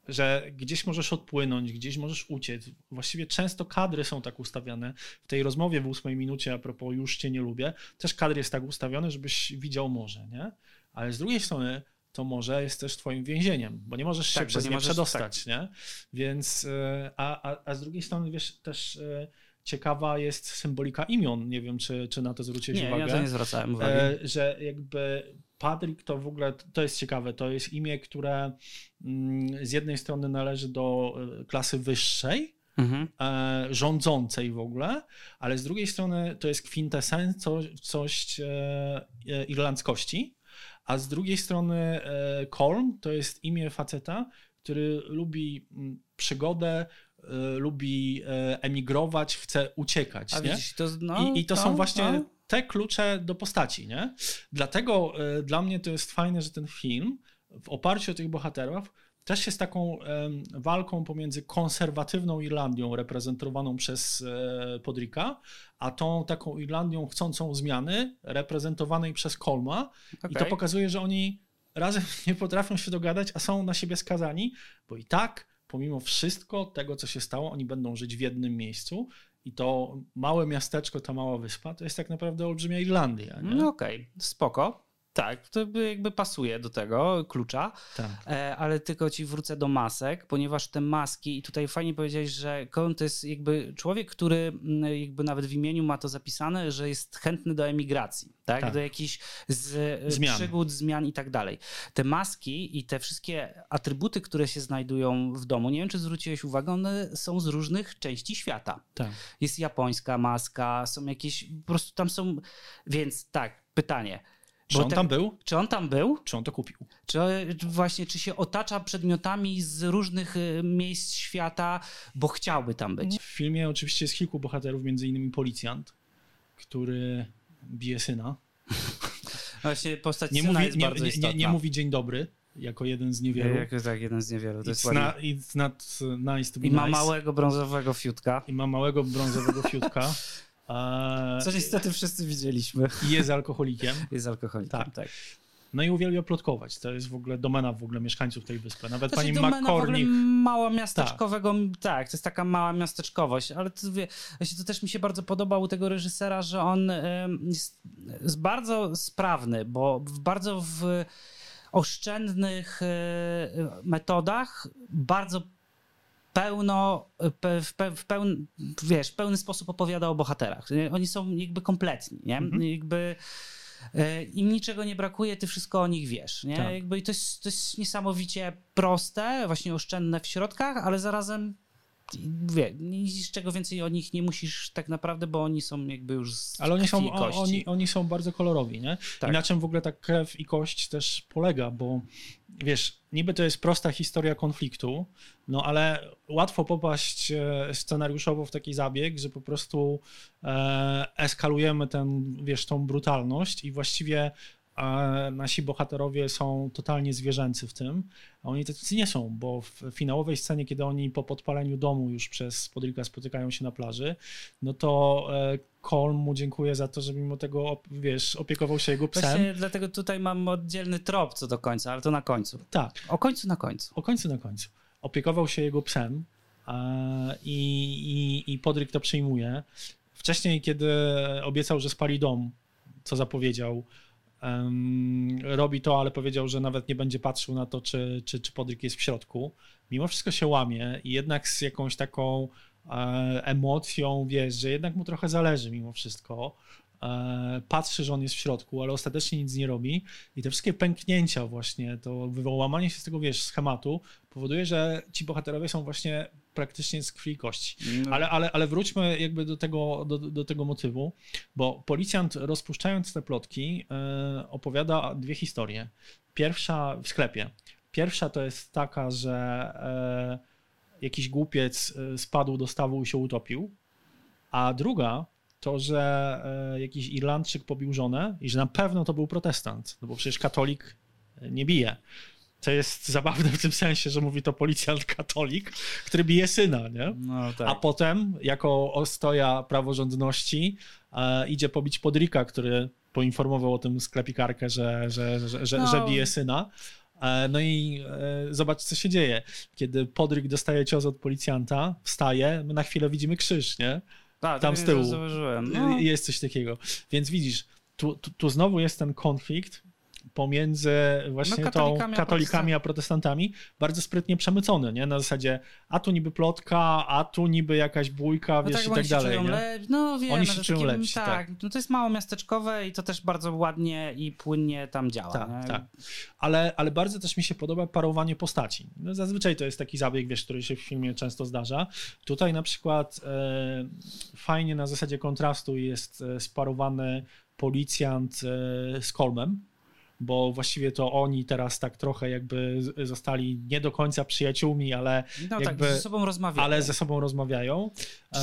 Że gdzieś możesz odpłynąć, gdzieś możesz uciec. Właściwie często kadry są tak ustawiane. W tej rozmowie w ósmej minucie, a propos już cię nie lubię, też kadr jest tak ustawiony, żebyś widział morze, nie? Ale z drugiej strony to morze jest też twoim więzieniem, bo nie możesz się Tak, bo przez nie nie możesz- przedostać, nie? Więc, e, a, a, a z drugiej strony, wiesz, też e, ciekawa jest symbolika imion. Nie wiem, czy, czy na to zwróciłeś nie, uwagę. ja to nie zwracałem uwagi. E, że jakby Patrick to w ogóle, to jest ciekawe, to jest imię, które mm, z jednej strony należy do e, klasy wyższej, Mhm. e, rządzącej w ogóle, ale z drugiej strony to jest kwintesencja e, e, irlandzkości, a z drugiej strony Colm to jest imię faceta, który lubi mm, przygodę, lubi e, emigrować, chce uciekać. A nie? widzisz, to, no, I, I to no, są właśnie no. te klucze do postaci, nie? Dlatego e, dla mnie to jest fajne, że ten film w oparciu o tych bohaterów też jest taką walką pomiędzy konserwatywną Irlandią reprezentowaną przez e, Podrika, a tą taką Irlandią chcącą zmiany reprezentowanej przez Colma. I to pokazuje, że oni razem nie potrafią się dogadać, a są na siebie skazani, bo i tak, pomimo wszystko tego, co się stało, oni będą żyć w jednym miejscu. I to małe miasteczko, ta mała wyspa, to jest tak naprawdę olbrzymia Irlandia. Nie? No okej, spoko. Tak, to by jakby pasuje do tego klucza, tak. e, ale tylko ci wrócę do masek, ponieważ te maski, i tutaj fajnie powiedziałeś, że Cohen to jest jakby człowiek, który mm, jakby nawet w imieniu ma to zapisane, że jest chętny do emigracji, tak? Tak. Do jakichś z, e, Zmian. przygód, zmian i tak dalej. Te maski i te wszystkie atrybuty, które się znajdują w domu, nie wiem, czy zwróciłeś uwagę, one są z różnych części świata. tak. Jest japońska maska, są jakieś, po prostu tam są, więc tak, pytanie. Czy on te- tam był? Czy on tam był? Czy on to kupił? Czy właśnie, czy się otacza przedmiotami z różnych y, miejsc świata, bo chciałby tam być? W filmie oczywiście jest kilku bohaterów, między innymi policjant, który bije syna. Właśnie postać Nie syna mówi, jest nie, bardzo nie, istotna. nie, nie mówi dzień dobry, jako jeden z niewielu. Jak, tak, jeden z niewielu. To jest It's, ładnie. not, it's not nice to be I ma nice. małego brązowego fiutka. I ma małego brązowego fiutka. Co niestety wszyscy widzieliśmy. Jest alkoholikiem. Jest alkoholikiem, Tak. tak. No i uwielbia plotkować. To jest w ogóle domena w ogóle mieszkańców tej wyspy. Nawet Znaczy, pani McCormick. mała miasteczkowego, tak. to jest taka mała miasteczkowość, ale to, wie, to też mi się bardzo podoba u tego reżysera, że on jest, jest bardzo sprawny, bo w bardzo w oszczędnych e, metodach bardzo pełno, pe, w, pe, w, pełn, wiesz, w pełny sposób opowiada o bohaterach. Oni są jakby kompletni, nie? Mhm. Jakby e, im niczego nie brakuje, ty wszystko o nich wiesz, nie? Tak. Jakby i to jest, to jest niesamowicie proste, właśnie oszczędne w środkach, ale zarazem wie, nic czego więcej o nich nie musisz tak naprawdę, bo oni są jakby już z Ale oni są, o, oni, oni są bardzo kolorowi, nie? Tak. I na czym w ogóle ta krew i kość też polega, bo wiesz, niby to jest prosta historia konfliktu, no ale łatwo popaść e, scenariuszowo w taki zabieg, że po prostu e, eskalujemy ten, wiesz, tą brutalność i właściwie e, nasi bohaterowie są totalnie zwierzęcy w tym, a oni tacy nie są, bo w finałowej scenie, kiedy oni po podpaleniu domu już przez Podrika spotykają się na plaży, no to e, Colm mu dziękuję za to, że mimo tego, wiesz, opiekował się jego psem. Właśnie dlatego tutaj mam oddzielny trop co do końca, ale to na końcu. Tak, O końcu na końcu. o końcu na końcu. Opiekował się jego psem i, i, i Podryk to przyjmuje. Wcześniej, kiedy obiecał, że spali dom, co zapowiedział, robi to, ale powiedział, że nawet nie będzie patrzył na to, czy, czy, czy Podryk jest w środku. Mimo wszystko się łamie i jednak z jakąś taką e, emocją, wiesz, że jednak mu trochę zależy mimo wszystko. E, patrzy, że on jest w środku, ale ostatecznie nic nie robi i te wszystkie pęknięcia właśnie, to wyłamanie się z tego, wiesz, schematu powoduje, że ci bohaterowie są właśnie praktycznie z krwi i kości. Ale, ale, ale wróćmy jakby do tego, do, do tego motywu, bo policjant rozpuszczając te plotki e, opowiada dwie historie. Pierwsza w sklepie. Pierwsza to jest taka, że e, jakiś głupiec e, spadł do stawu i się utopił, a druga to, że jakiś Irlandczyk pobił żonę i że na pewno to był protestant, no bo przecież katolik nie bije. To jest zabawne w tym sensie, że mówi to policjant katolik, który bije syna, nie? No tak. A potem, jako ostoja praworządności, e, idzie pobić Podrika, który poinformował o tym sklepikarkę, że, że, że, że, No. że bije syna. E, No i e, zobacz, co się dzieje. Kiedy Podryk dostaje cios od policjanta, wstaje, my na chwilę widzimy krzyż, nie? tak, tam tak z tyłu. Zauważyłem. No. Jest coś takiego. Więc widzisz, tu, tu, tu znowu jest ten konflikt pomiędzy właśnie No, tą katolikami a katolikami a protestantami, bardzo sprytnie przemycony, nie? Na zasadzie, a tu niby plotka, a tu niby jakaś bójka, No wiesz, tak, i tak dalej, czują nie? No wiem, Oni no się czują takim- lepsi, tak. tak. No to jest mało miasteczkowe i to też bardzo ładnie i płynnie tam działa. Tak, tak. Ale, ale bardzo też mi się podoba parowanie postaci. No, zazwyczaj to jest taki zabieg, wiesz, który się w filmie często zdarza. Tutaj na przykład e, fajnie na zasadzie kontrastu jest e, sparowany policjant e, z Kolmem, bo właściwie to oni teraz tak trochę jakby zostali nie do końca przyjaciółmi, ale, No jakby, tak, ze sobą rozmawiają. ale ze sobą rozmawiają.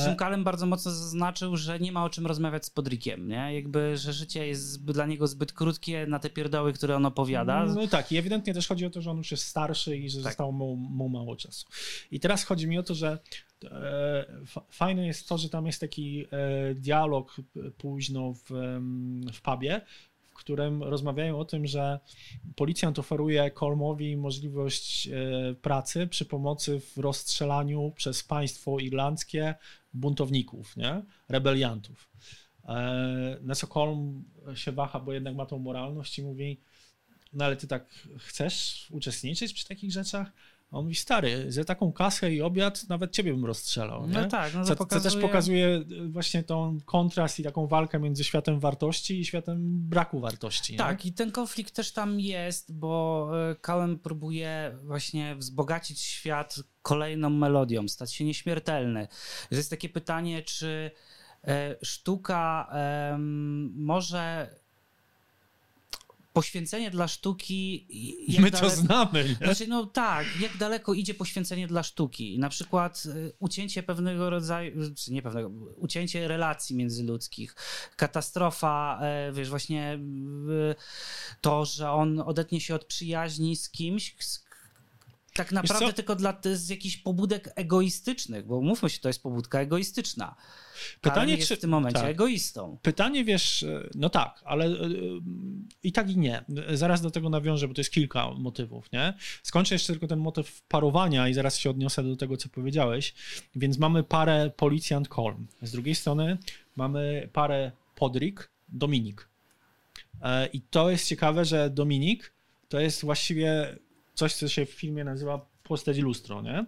Czym Kalem bardzo mocno zaznaczył, że nie ma o czym rozmawiać z Podrikiem, nie? Jakby, że życie jest dla niego zbyt krótkie na te pierdoły, które on opowiada. No tak, i ewidentnie też chodzi o to, że on już jest starszy i że Tak. zostało mu, mu mało czasu. I teraz chodzi mi o to, że e, fa- fajne jest to, że tam jest taki e, dialog późno w, w pubie, którym rozmawiają o tym, że policjant oferuje Colmowi możliwość e, pracy przy pomocy w rozstrzelaniu przez państwo irlandzkie buntowników, nie? rebeliantów. E, Na co Colm się waha, bo jednak ma tą moralność i mówi, no ale ty tak chcesz uczestniczyć przy takich rzeczach? On mówi, stary, za taką kasę i obiad nawet ciebie bym rozstrzelał. Nie? No tak, no to co, co pokazuje... też pokazuje y, właśnie tą kontrast i taką walkę między światem wartości i światem braku wartości. nie? Tak, i ten konflikt też tam jest, bo e, Callum próbuje właśnie wzbogacić świat kolejną melodią, stać się nieśmiertelny. To jest takie pytanie, czy e, sztuka może poświęcenie dla sztuki. My to znamy. Nie? Znaczy, no tak, jak daleko idzie poświęcenie dla sztuki? Na przykład y, ucięcie pewnego rodzaju, czy nie pewnego, ucięcie relacji międzyludzkich, katastrofa, e, wiesz, właśnie y, to, że on odetnie się od przyjaźni z kimś, z, tak naprawdę tylko dla, z jakichś pobudek egoistycznych, bo mówmy się, to jest pobudka egoistyczna. Pytanie, jest czy- w tym momencie tak. egoistą. Pytanie, wiesz, e, no tak, ale e, i tak i nie. Zaraz do tego nawiążę, bo to jest kilka motywów, nie? Skończę jeszcze tylko ten motyw parowania i zaraz się odniosę do tego, co powiedziałeś. Więc mamy parę policjant Colm. Z drugiej strony mamy parę Podrick, Dominik. E, I to jest ciekawe, że Dominik to jest właściwie coś, co się w filmie nazywa postać lustro, nie?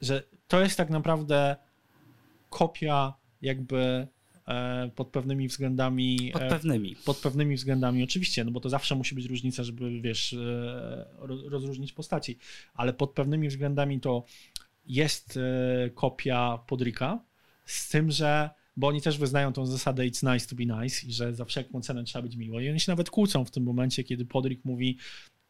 Że to jest tak naprawdę kopia jakby e, pod pewnymi względami Pod e, pewnymi. pod pewnymi względami oczywiście, no bo to zawsze musi być różnica, żeby wiesz, e, ro- rozróżnić postaci, ale pod pewnymi względami to jest kopia Podrika, z tym, że bo oni też wyznają tą zasadę it's nice to be nice i że za wszelką cenę trzeba być miło. I oni się nawet kłócą w tym momencie, kiedy Podrik mówi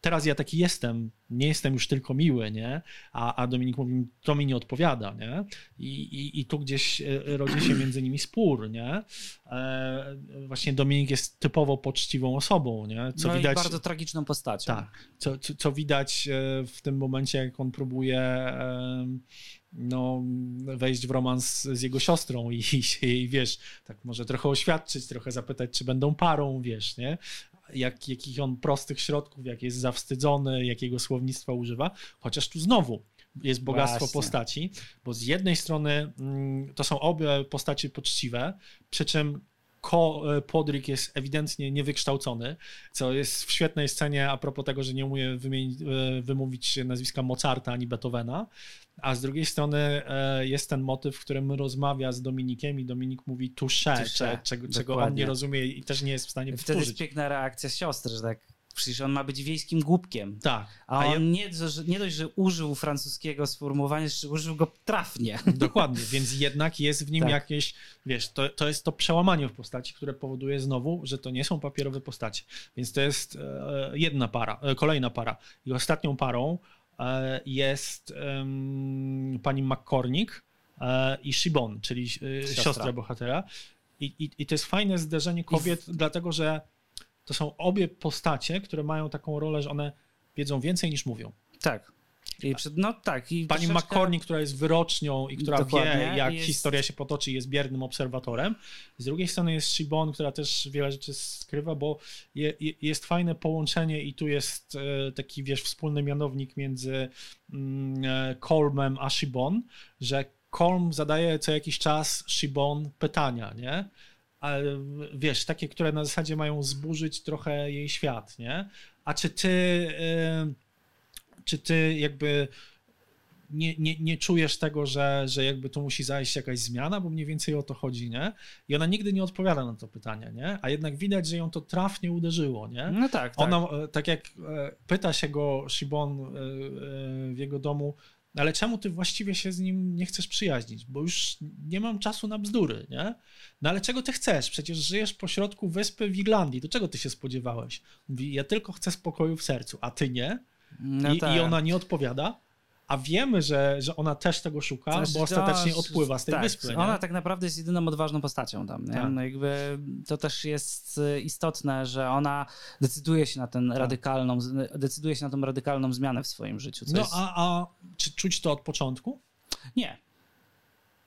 teraz ja taki jestem, nie jestem już tylko miły, nie? A, a Dominik mówi, to mi nie odpowiada, nie? I, i, i tu gdzieś e, rodzi się między nimi spór, nie? E, właśnie Dominik jest typowo poczciwą osobą, nie? Co no widać... bardzo tragiczną postacią. Tak, co, co, co widać e, w tym momencie, jak on próbuje no, wejść w romans z jego siostrą i, i się jej, wiesz, tak może trochę oświadczyć, trochę zapytać, czy będą parą, wiesz, nie? Jak, jakich on prostych środków, jak jest zawstydzony, jakiego słownictwa używa, chociaż tu znowu jest bogactwo Właśnie. postaci, bo z jednej strony mm, to są obie postacie poczciwe, przy czym Ko, e, Podrick jest ewidentnie niewykształcony, co jest w świetnej scenie a propos tego, że nie umie wymienić, e, wymówić nazwiska Mozarta ani Beethovena, a z drugiej strony e, jest ten motyw, w którym rozmawia z Dominikiem i Dominik mówi cze- czego, czego on nie rozumie i też nie jest w stanie Wtedy jest powtórzyć. piękna reakcja siostry, że tak, przecież on ma być wiejskim głupkiem. Tak, A a ja- on nie, że- nie dość, że użył francuskiego sformułowania, jeszcze użył go trafnie. Dokładnie, więc jednak jest w nim Tak. jakieś, wiesz, to, to jest to przełamanie w postaci, które powoduje znowu, że to nie są papierowe postacie. Więc to jest e, jedna para, e, kolejna para. I ostatnią parą jest em, pani McCormick e, i Shibon, czyli e, Siostra. siostra. bohatera. I, i, I to jest fajne zderzenie kobiet, dlatego że to są obie postacie, które mają taką rolę, że one wiedzą więcej niż mówią. Tak. I przed, no tak. I Pani troszeczkę- McCormick, która jest wyrocznią i która Dokładnie, wie, jak jest- historia się potoczy, jest biernym obserwatorem. Z drugiej strony jest Shibon, która też wiele rzeczy skrywa, bo je, je, jest fajne połączenie i tu jest e, taki, wiesz, wspólny mianownik między mm, e, Colmem a Shibon, że Colm zadaje co jakiś czas Shibon pytania, nie? Ale wiesz, takie, które na zasadzie mają zburzyć trochę jej świat, nie? A czy ty... E, czy ty jakby nie, nie, nie czujesz tego, że, że jakby tu musi zajść jakaś zmiana, bo mniej więcej o to chodzi, nie? I ona nigdy nie odpowiada na to pytanie, nie? A jednak widać, że ją to trafnie uderzyło, nie? No tak, tak. Ona, e, tak jak e, pyta się go Shibon e, w jego domu, ale czemu ty właściwie się z nim nie chcesz przyjaźnić? Bo już nie mam czasu na bzdury, nie? No ale czego ty chcesz? Przecież żyjesz pośrodku wyspy w Irlandii. Do czego ty się spodziewałeś? Mówi, ja tylko chcę spokoju w sercu, a ty nie? No I, tak. I ona nie odpowiada, a wiemy, że, że ona też tego szuka, Znaczy, bo ostatecznie no, odpływa z tej tak, wyspy. Nie? Ona tak naprawdę jest jedyną odważną postacią tam. Tak. No jakby to też jest y, istotne, że ona decyduje się na ten radykalną, decyduje się na tą radykalną zmianę w swoim życiu. No jest... a, a czy czuć to od początku? Nie.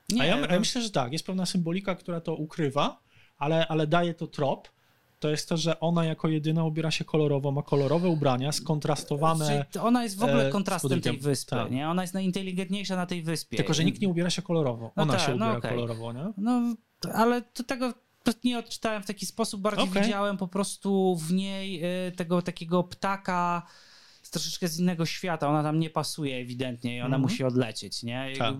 Nie, a ja, no- ja myślę, że tak. Jest pewna symbolika, która to ukrywa, ale, ale daje to trop. To jest to, że ona jako jedyna ubiera się kolorowo, ma kolorowe ubrania, skontrastowane. Czyli ona jest w ogóle e, kontrastem tej wyspy, Tak. nie? Ona jest najinteligentniejsza na tej wyspie. Tylko, że nikt nie ubiera się kolorowo. No Ona tak, się no ubiera okej. kolorowo, nie? No, ale to tego nie odczytałem w taki sposób, bardziej Okej. widziałem po prostu w niej y, tego takiego ptaka troszeczkę z innego świata. Ona tam nie pasuje ewidentnie i ona Mhm. musi odlecieć, nie? Tak.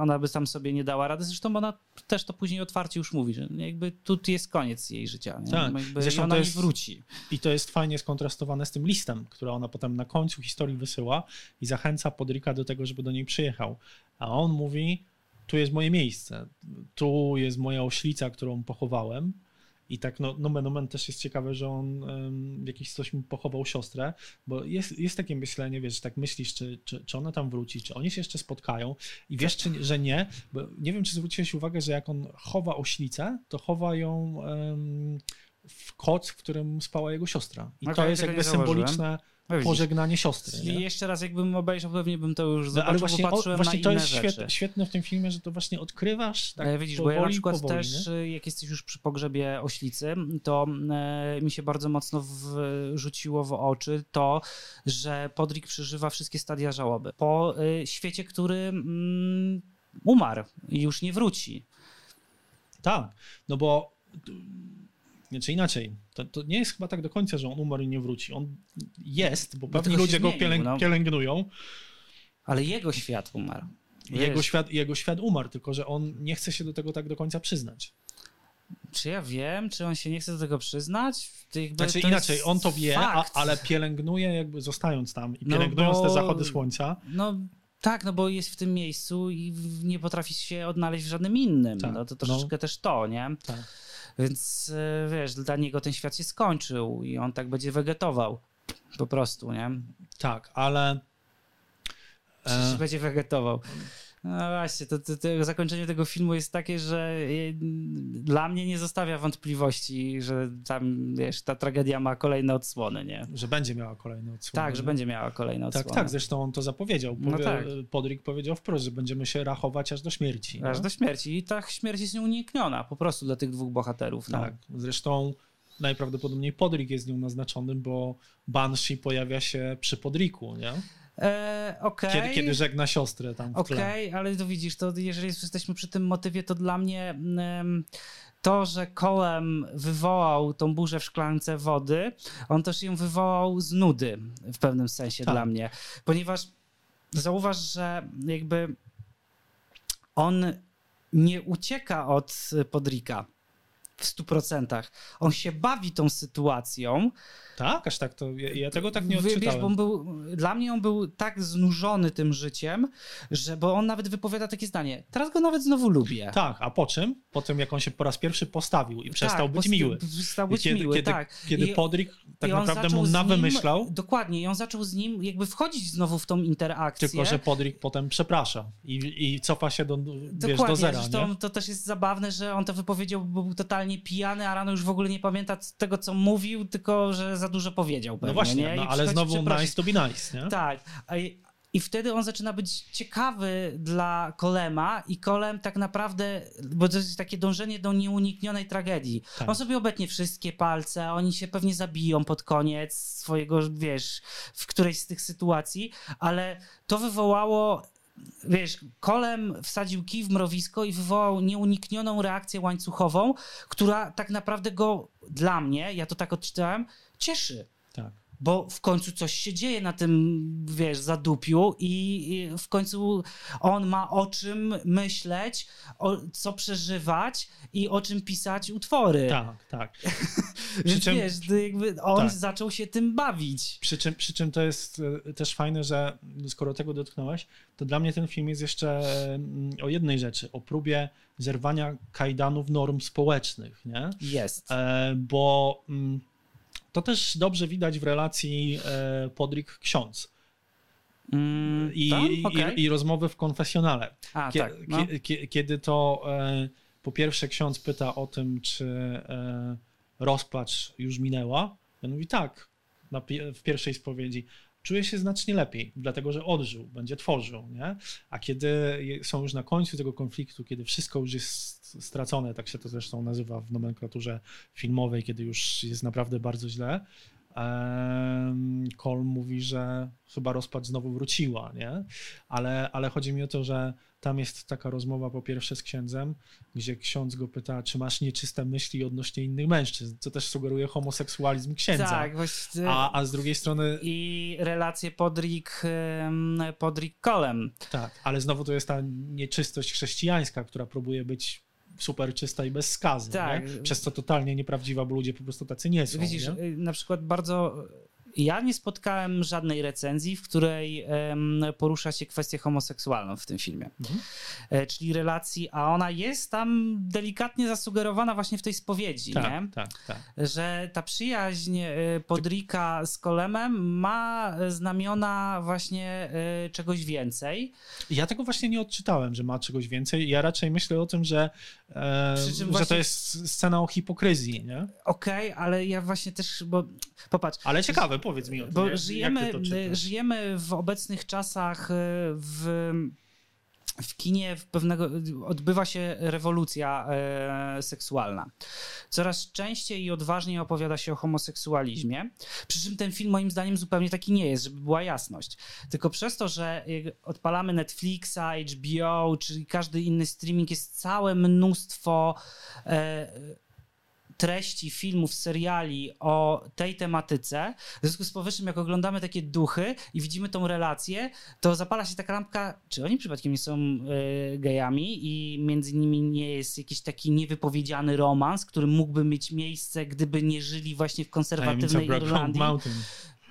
Ona by tam sobie nie dała rady. Zresztą ona też to później otwarcie już mówi, że jakby tu jest koniec jej życia. Nie? Tak. Jakby Zresztą ona to jest- nie wróci. I to jest fajnie skontrastowane z tym listem, który ona potem na końcu historii wysyła i zachęca Podrika do tego, żeby do niej przyjechał. A on mówi, tu jest moje miejsce, tu jest moja oślica, którą pochowałem. I tak no, nomen omen też jest ciekawe, że on w jakiś sposób pochował siostrę, bo jest, jest takie myślenie, wiesz, tak myślisz, czy, czy, czy ona tam wróci, czy oni się jeszcze spotkają i wiesz, czy, że nie, bo nie wiem, czy zwróciłeś uwagę, że jak on chowa oślicę, to chowa ją em, w koc, w którym spała jego siostra. I Okej, to jest jakby symboliczne No widzisz. pożegnanie siostry. Czyli Nie? jeszcze raz jakbym obejrzał, pewnie bym to już No, zobaczył, ale bo właśnie, o, patrzyłem właśnie na to jest świetne, świetne w tym filmie, że to właśnie odkrywasz tak E, Widzisz, bo powoli, ja na przykład powoli, też, nie? y, jak jesteś już przy pogrzebie oślicy, to e, mi się bardzo mocno wrzuciło w oczy to, że Podrik przeżywa wszystkie stadia żałoby. Po y, świecie, który mm, umarł i już nie wróci. Tak, no bo znaczy inaczej, to, to nie jest chyba tak do końca, że on umarł i nie wróci. On jest, bo pewni tylko się ludzie go pielęg- no. pielęgnują. Ale jego świat umarł. Jego Wiesz, świat, jego świat umarł, tylko że on nie chce się do tego tak do końca przyznać. Czy ja wiem, czy on się nie chce do tego przyznać? Znaczy inaczej, on to wie, a, ale pielęgnuje jakby zostając tam i No pielęgnując bo- te zachody słońca. No Tak, no bo jest w tym miejscu i nie potrafi się odnaleźć w żadnym innym. Tak, No to no. troszeczkę też to, nie? Tak. Więc e, wiesz, dla niego ten świat się skończył i on tak będzie wegetował. Po prostu, nie? Tak, ale Przecież E. będzie wegetował. No właśnie, to, to, to zakończenie tego filmu jest takie, że dla mnie nie zostawia wątpliwości, że tam, wiesz, ta tragedia ma kolejne odsłony, nie? że będzie miała kolejny odsłon. Tak, że będzie miała kolejne Tak, odsłony. tak, zresztą on to zapowiedział. No Powie, tak. Podrick powiedział wprost, że będziemy się rachować aż do śmierci. Aż nie? do śmierci. I ta śmierć jest nieunikniona po prostu dla tych dwóch bohaterów. No. Tak, zresztą najprawdopodobniej Podrick jest nią naznaczony, bo Banshee pojawia się przy Podricku, nie? E, Okej. Kiedy, kiedy żegna siostrę tam. Okej, ale to widzisz, to jeżeli jesteśmy przy tym motywie, to dla mnie to, że Colem wywołał tą burzę w szklance wody, on też ją wywołał z nudy w pewnym sensie Tak. dla mnie. Ponieważ zauważ, że jakby on nie ucieka od Podrika w stu procentach. On się bawi tą sytuacją, Tak? Aż tak to, ja, ja tego tak nie Wy- Wiesz, odczytałem. bo on był, dla mnie on był tak znużony tym życiem, że bo on nawet wypowiada takie zdanie. Teraz go nawet znowu lubię. Tak, a po czym? Po tym, jak on się po raz pierwszy postawił i przestał być post- miły. Przestał być kiedy, miły, kiedy, tak. kiedy I- Podrick tak naprawdę mu nawymyślał, Nim, dokładnie, i on zaczął z nim jakby wchodzić znowu w tą interakcję. tylko że Podrick potem przeprasza i, i cofa się do, wiesz, do zera, zresztą nie? to też jest zabawne, że on to wypowiedział, bo był totalnie pijany, a rano już w ogóle nie pamięta tego, co mówił, tylko że za dużo powiedział pewnie, No właśnie, no, ale znowu nice to be nice, nie? Tak. I wtedy on zaczyna być ciekawy dla Kolema i Kolem tak naprawdę, bo to jest takie dążenie do nieuniknionej tragedii. Tak. On sobie obetnie wszystkie palce, oni się pewnie zabiją pod koniec swojego, wiesz, w którejś z tych sytuacji, ale to wywołało Wiesz, kolem wsadził kij w mrowisko i wywołał nieuniknioną reakcję łańcuchową, która tak naprawdę go, dla mnie, ja to tak odczytałem, cieszy. Bo w końcu coś się dzieje na tym, wiesz, zadupiu i w końcu on ma o czym myśleć, o, co przeżywać i o czym pisać utwory. Tak, tak. Więc czym- wiesz, to jakby on Tak. zaczął się tym bawić. Przy czym, przy czym to jest e, też fajne, że skoro tego dotknąłeś, to dla mnie ten film jest jeszcze mm, o jednej rzeczy, o próbie zerwania kajdanów norm społecznych, nie? Jest. E, bo mm, to też dobrze widać w relacji e, Podrick-ksiądz Mm, i, tak? i, i rozmowy w konfesjonale. A, Kie- tak. No. kie- kie- kiedy to e, po pierwsze ksiądz pyta o tym, czy e, rozpacz już minęła, on mówi tak, w pierwszej spowiedzi. Czuje się znacznie lepiej, dlatego że odżył, będzie tworzył. Nie? A kiedy są już na końcu tego konfliktu, kiedy wszystko już jest stracone, tak się to zresztą nazywa w nomenklaturze filmowej, kiedy już jest naprawdę bardzo źle, Cole mówi, że chyba rozpacz znowu wróciła, nie? Ale, ale chodzi mi o to, że tam jest taka rozmowa po pierwsze z księdzem, gdzie ksiądz go pyta, czy masz nieczyste myśli odnośnie innych mężczyzn, co też sugeruje homoseksualizm księdza. Tak, właśnie. A, a z drugiej strony, I relacje Podrick, em, Podrick Kolem. tak, ale znowu to jest ta nieczystość chrześcijańska, która próbuje być super czysta i bez skazy, Tak. nie? przez co totalnie nieprawdziwa, bo ludzie po prostu tacy nie są. Widzisz, nie? y, na przykład bardzo. Ja nie spotkałem żadnej recenzji, w której porusza się kwestię homoseksualną w tym filmie. Mhm. E, czyli relacji, a ona jest tam delikatnie zasugerowana właśnie w tej spowiedzi, tak, nie? tak, tak. że ta przyjaźń e, Podrika z Kolemem ma znamiona właśnie e, czegoś więcej. Ja tego właśnie nie odczytałem, że ma czegoś więcej. Ja raczej myślę o tym, że, e, że to właśnie- jest scena o hipokryzji? Okej, ale ja właśnie też, bo popatrz, Ale ciekawe, powiedz mi o tym. Bo żyjemy, żyjemy w obecnych czasach e, w, w kinie w pewnego, odbywa się rewolucja e, seksualna. Coraz częściej i odważniej opowiada się o homoseksualizmie. Przy czym ten film moim zdaniem zupełnie taki nie jest, żeby była jasność. Tylko przez to, że odpalamy Netflixa, HBO, czy każdy inny streaming, jest całe mnóstwo e, treści, filmów, seriali o tej tematyce. W związku z powyższym, jak oglądamy takie duchy i widzimy tą relację, to zapala się taka lampka, czy oni przypadkiem nie są e, gejami i między nimi nie jest jakiś taki niewypowiedziany romans, który mógłby mieć miejsce, gdyby nie żyli właśnie w konserwatywnej Irlandii. Mountain.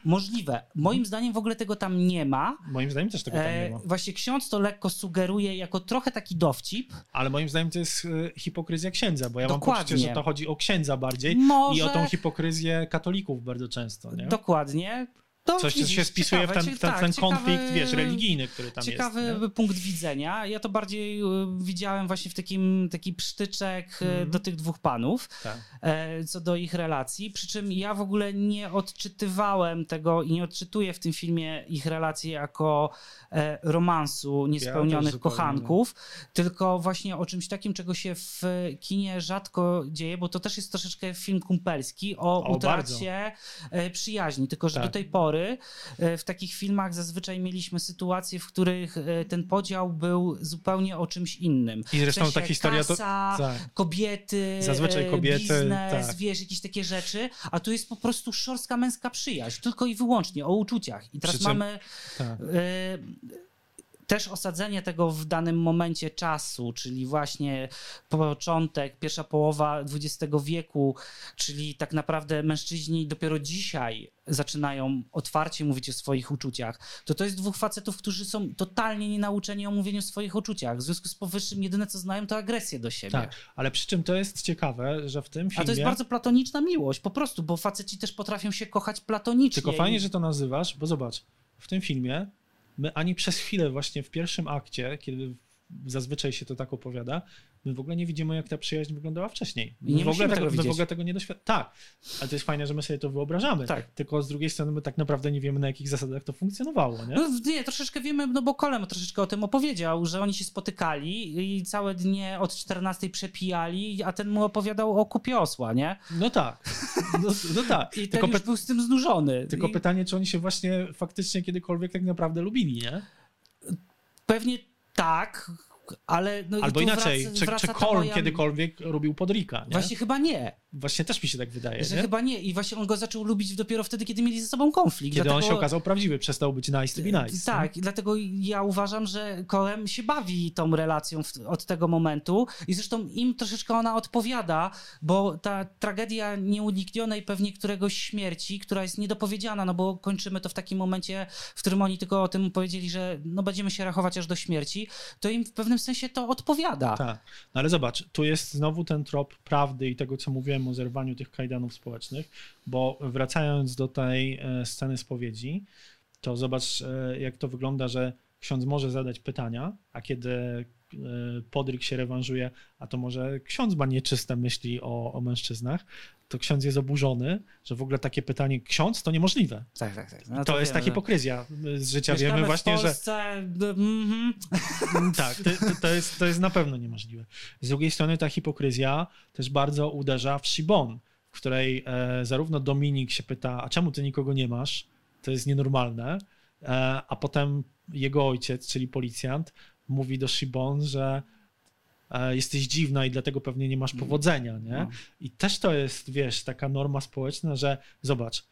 Możliwe. Moim zdaniem w ogóle tego tam nie ma. Moim zdaniem też tego tam nie E, ma. właśnie ksiądz to lekko sugeruje jako trochę taki dowcip. Ale moim zdaniem to jest e, hipokryzja księdza, bo ja mam Dokładnie. poczucie, że to chodzi o księdza bardziej Może... i o tą hipokryzję katolików bardzo często, nie? Dokładnie. To Coś, co widzisz, się spisuje ciekawe, w ten, cie- ten, tak, ten ciekawy- konflikt, wiesz, religijny, który tam Ciekawy jest. nie? punkt widzenia. Ja to bardziej y, widziałem właśnie w takim taki psztyczek y, Mhm. do tych dwóch panów, Tak. e, co do ich relacji. Przy czym ja w ogóle nie odczytywałem tego i nie odczytuję w tym filmie ich relacji jako e, romansu niespełnionych nie. kochanków, tylko właśnie o czymś takim, czego się w kinie rzadko dzieje, bo to też jest troszeczkę film kumpelski o, O, utracie e, przyjaźni. Tylko, że Tak. do tej pory e, w takich filmach zazwyczaj mieliśmy sytuacje, w których e, ten podział był zupełnie o czymś innym. I zresztą w sensie ta historia to- kasa, tak. kobiety, Zazwyczaj e, kobiety, biznes, tak. wiesz, jakieś takie rzeczy, a tu jest po prostu szorstka męska przyjaźń, tylko i wyłącznie o uczuciach. I teraz czym- mamy Tak. e, też osadzenie tego w danym momencie czasu, czyli właśnie początek, pierwsza połowa XX wieku, czyli tak naprawdę mężczyźni dopiero dzisiaj zaczynają otwarcie mówić o swoich uczuciach, to to jest dwóch facetów, którzy są totalnie nienauczeni o mówieniu o swoich uczuciach. W związku z powyższym jedyne co znają to agresję do siebie. Tak, ale przy czym to jest ciekawe, że w tym filmie... A to jest bardzo platoniczna miłość, po prostu, bo faceci też potrafią się kochać platonicznie. Tylko fajnie, że to nazywasz, bo zobacz, w tym filmie my ani przez chwilę właśnie w pierwszym akcie, kiedy zazwyczaj się to tak opowiada, my w ogóle nie widzimy, jak ta przyjaźń wyglądała wcześniej. I nie my w ogóle tego my w ogóle tego nie doświadczamy. Tak, ale to jest fajne, że my sobie to wyobrażamy. Tak. Tylko z drugiej strony my tak naprawdę nie wiemy, na jakich zasadach to funkcjonowało, nie? No, nie, troszeczkę wiemy, no bo Kolem troszeczkę o tym opowiedział, że oni się spotykali i całe dnie od 14 przepijali, a ten mu opowiadał o kupie osła, nie? No tak, no, no tak. I ten tylko już py- był z tym znużony. tylko I pytanie, czy oni się właśnie faktycznie kiedykolwiek tak naprawdę lubili, nie? Pewnie tak, ale... No Albo inaczej, wraca, czy, wraca czy moja- kiedykolwiek lubił Podrika, nie? Właśnie chyba nie, Właśnie też mi się tak wydaje, że nie? chyba nie i właśnie on go zaczął lubić dopiero wtedy, kiedy mieli ze sobą konflikt. Kiedy on Dlatego- się okazał prawdziwy, przestał być nice to be nice. Tak, dlatego ja uważam, że Kołem się bawi tą relacją w, od tego momentu i zresztą im troszeczkę ona odpowiada, bo ta tragedia nieuniknionej pewnie któregoś śmierci, która jest niedopowiedziana, no bo kończymy to w takim momencie, w którym oni tylko o tym powiedzieli, że no będziemy się rachować aż do śmierci, to im w pewnym sensie to odpowiada. Tak. No ale zobacz, tu jest znowu ten trop prawdy i tego, co mówiłem o zerwaniu tych kajdanów społecznych, bo wracając do tej e, sceny spowiedzi, to zobacz, e, jak to wygląda, że ksiądz może zadać pytania, a kiedy podryk się rewanżuje, a to może ksiądz ma nieczyste myśli o, o mężczyznach, to ksiądz jest oburzony, że w ogóle takie pytanie ksiądz to niemożliwe. Tak, tak, tak. No to jest ta wiemy, że- hipokryzja z życia. Mieszkamy Wiemy w właśnie, że Polsce, mhm. tak, to, to, to, jest, to jest na pewno niemożliwe. Z drugiej strony ta hipokryzja też bardzo uderza w Shibon, w której e, zarówno Dominik się pyta, a czemu ty nikogo nie masz? To jest nienormalne. E, a potem jego ojciec, czyli policjant, mówi do Shibon, że e, jesteś dziwna i dlatego pewnie nie masz powodzenia, nie? No. I też to jest, wiesz, taka norma społeczna, że zobacz,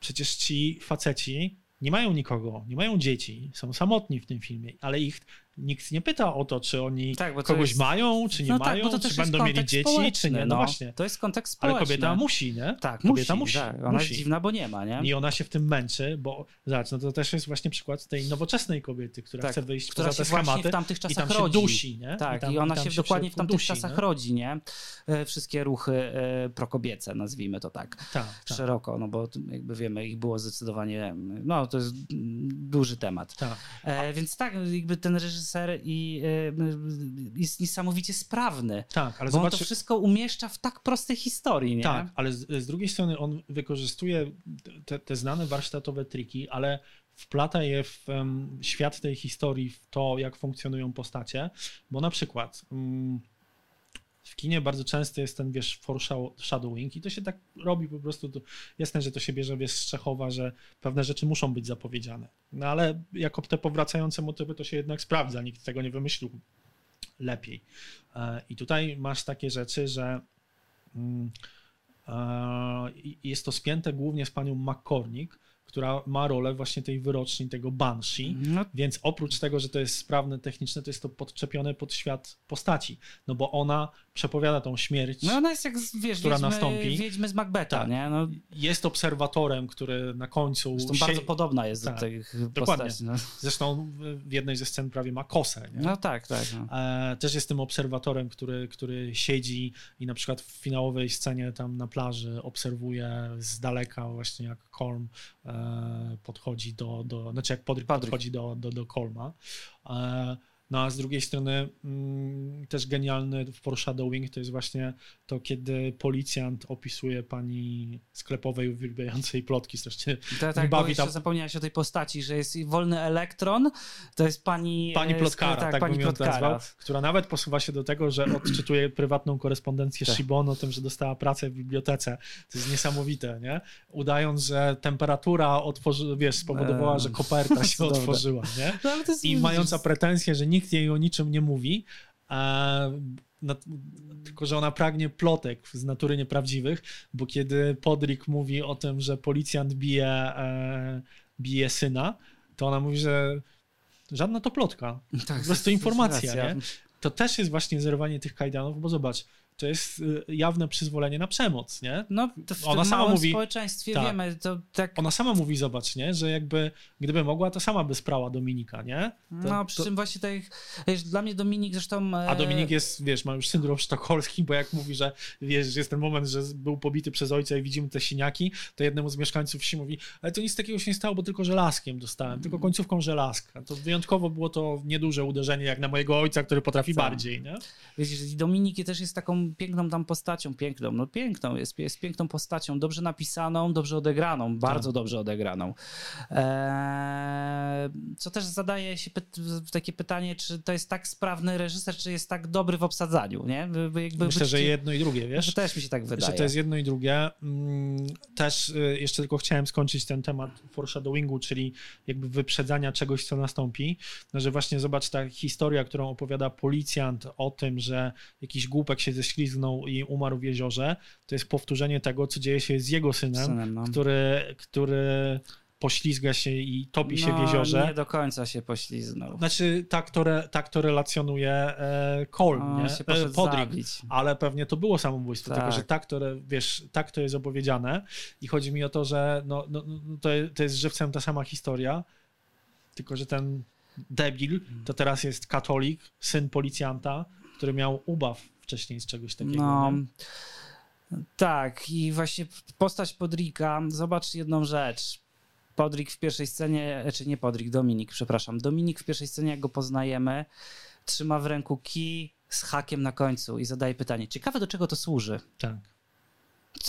przecież ci faceci nie mają nikogo, nie mają dzieci, są samotni w tym filmie, ale ich nikt nie pyta o to, czy oni Tak, kogoś jest- mają, czy nie no mają, tak, bo to czy będą mieli dzieci, czy nie. No, no. właśnie. To jest kontekst Ale społeczny. kobieta musi, nie? Tak, kobieta musi. musi. tak. Ona musi. jest dziwna, bo nie ma, nie? I ona się w tym męczy, bo zobacz, no to też jest właśnie przykład tej nowoczesnej kobiety, która Tak, chce wyjść która poza te schematy w tamtych i czasach tam się rodzi. dusi, nie? Tak, i, tam, ona tam się dokładnie w tamtych dusi, czasach nie? rodzi, nie? E, Wszystkie ruchy e, prokobiece, nazwijmy to tak, Tak, tak, szeroko, no bo jakby wiemy, ich było zdecydowanie, no to jest duży temat. tak. E, więc tak, jakby ten reżyser i, e, jest niesamowicie sprawny, Tak, ale bo on zobacz, to wszystko umieszcza w tak prostej historii, nie? Tak, ale z, z drugiej strony on wykorzystuje te, te znane warsztatowe triki, ale wplata je w em, świat tej historii, w to, jak funkcjonują postacie, bo na przykład mm, w kinie bardzo często jest ten, wiesz, foreshadowing i to się tak robi po prostu, to, jasne, że to się bierze, wiesz, z Czechowa, że pewne rzeczy muszą być zapowiedziane, no ale jako te powracające motywy to się jednak sprawdza, nikt tego nie wymyślił lepiej. E, I tutaj masz takie rzeczy, że mm, e, jest to spięte głównie z panią McCormick, która ma rolę właśnie tej wyroczni, tego Banshee, No, więc oprócz tego, że to jest sprawne techniczne, to jest to podczepione pod świat postaci, no bo ona przepowiada tą śmierć. No ona jest jak, wiesz, która wiedźmy, nastąpi. wiedźmy z Macbeta, Tak. nie? No, Jest obserwatorem, który na końcu... zresztą sie- bardzo podobna jest Tak, do tych dokładnie. postaci. No. Zresztą w- jednej ze scen prawie ma kosę. Nie? no tak, tak. No. E, też jest tym obserwatorem, który, który siedzi i na przykład w finałowej scenie tam na plaży obserwuje z daleka właśnie jak Colm e, podchodzi do, do znaczy jak Podrick. podchodzi do, do, do Colma. No a z drugiej strony mm, też genialny foreshadowing to jest właśnie to, kiedy policjant opisuje pani sklepowej uwielbiającej plotki. Strasznie To, mnie tak, bawi ta zapomniałeś o tej postaci, że jest wolny elektron, to jest pani... Pani e, plotkara, tak, tak, pani bym plotkara. nazwał, która nawet posuwa się do tego, że odczytuje prywatną korespondencję Tak. Shibon o tym, że dostała pracę w bibliotece. To jest niesamowite, nie? Udając, że temperatura otworzy, wiesz, spowodowała, że koperta się otworzyła, nie? No, I mająca pretensję, że nikt jej o niczym nie mówi, a, na, tylko że ona pragnie plotek z natury nieprawdziwych, bo kiedy Podrick mówi o tym, że policjant bije, e, bije syna, to ona mówi, że żadna to plotka. tak, po prostu informacja, nie? To też jest właśnie zerwanie tych kajdanów, bo zobacz, to jest y, jawne przyzwolenie na przemoc, nie? No, to w Ona sama mówi- społeczeństwie tak. wiemy, to tak... Ona sama mówi, zobacz, nie? Że jakby, gdyby mogła, to sama by sprała Dominika, nie? To, no, przy to, czym właśnie tak, wiesz, dla mnie Dominik zresztą... e, a Dominik jest, wiesz, ma już syndrom sztokholmski, bo jak mówi, że wiesz, jest ten moment, że był pobity przez ojca i widzimy te siniaki, to jednemu z mieszkańców wsi mówi, ale to nic takiego się nie stało, bo tylko żelazkiem dostałem, tylko Mm. końcówką żelazka. To wyjątkowo było to nieduże uderzenie, jak na mojego ojca, który potrafi Tak. bardziej, nie? Że Dominik też jest taką piękną tam postacią, piękną, no piękną, jest, jest piękną postacią, dobrze napisaną, dobrze odegraną, bardzo Tak. dobrze odegraną. Eee, co też zadaje się py- takie pytanie, czy to jest tak sprawny reżyser, czy jest tak dobry w obsadzaniu, nie? By, by jakby Myślę, że jedno i drugie, wiesz? też mi się tak wydaje. Że to jest jedno i drugie. Mm, Też y, jeszcze tylko chciałem skończyć ten temat foreshadowingu, czyli jakby wyprzedzania czegoś, co nastąpi. No, że właśnie zobacz ta historia, którą opowiada policjant o tym, że jakiś głupek się ześlizgnął i umarł w jeziorze, to jest powtórzenie tego, co dzieje się z jego synem, Synem, no. który, który poślizga się i topi się w No, jeziorze. Nie do końca się pośliznął. Znaczy, tak to, re, tak to relacjonuje e, Colm, On nie? się E, Podrick. zabić. Ale pewnie to było samobójstwo, Tak. tylko że tak to, wiesz, tak to jest opowiedziane i chodzi mi o to, że no, no, no, to, je- to jest żywcem ta sama historia, tylko że ten debil to teraz jest katolik, syn policjanta, który miał ubaw wcześniej z czegoś takiego. No, nie? tak, i właśnie postać Podrika, zobacz jedną rzecz. Podrik w pierwszej scenie, czy nie Podrik, Dominik, przepraszam. Dominik w pierwszej scenie, jak go poznajemy, trzyma w ręku kij z hakiem na końcu i zadaje pytanie, ciekawe do czego to służy? Tak.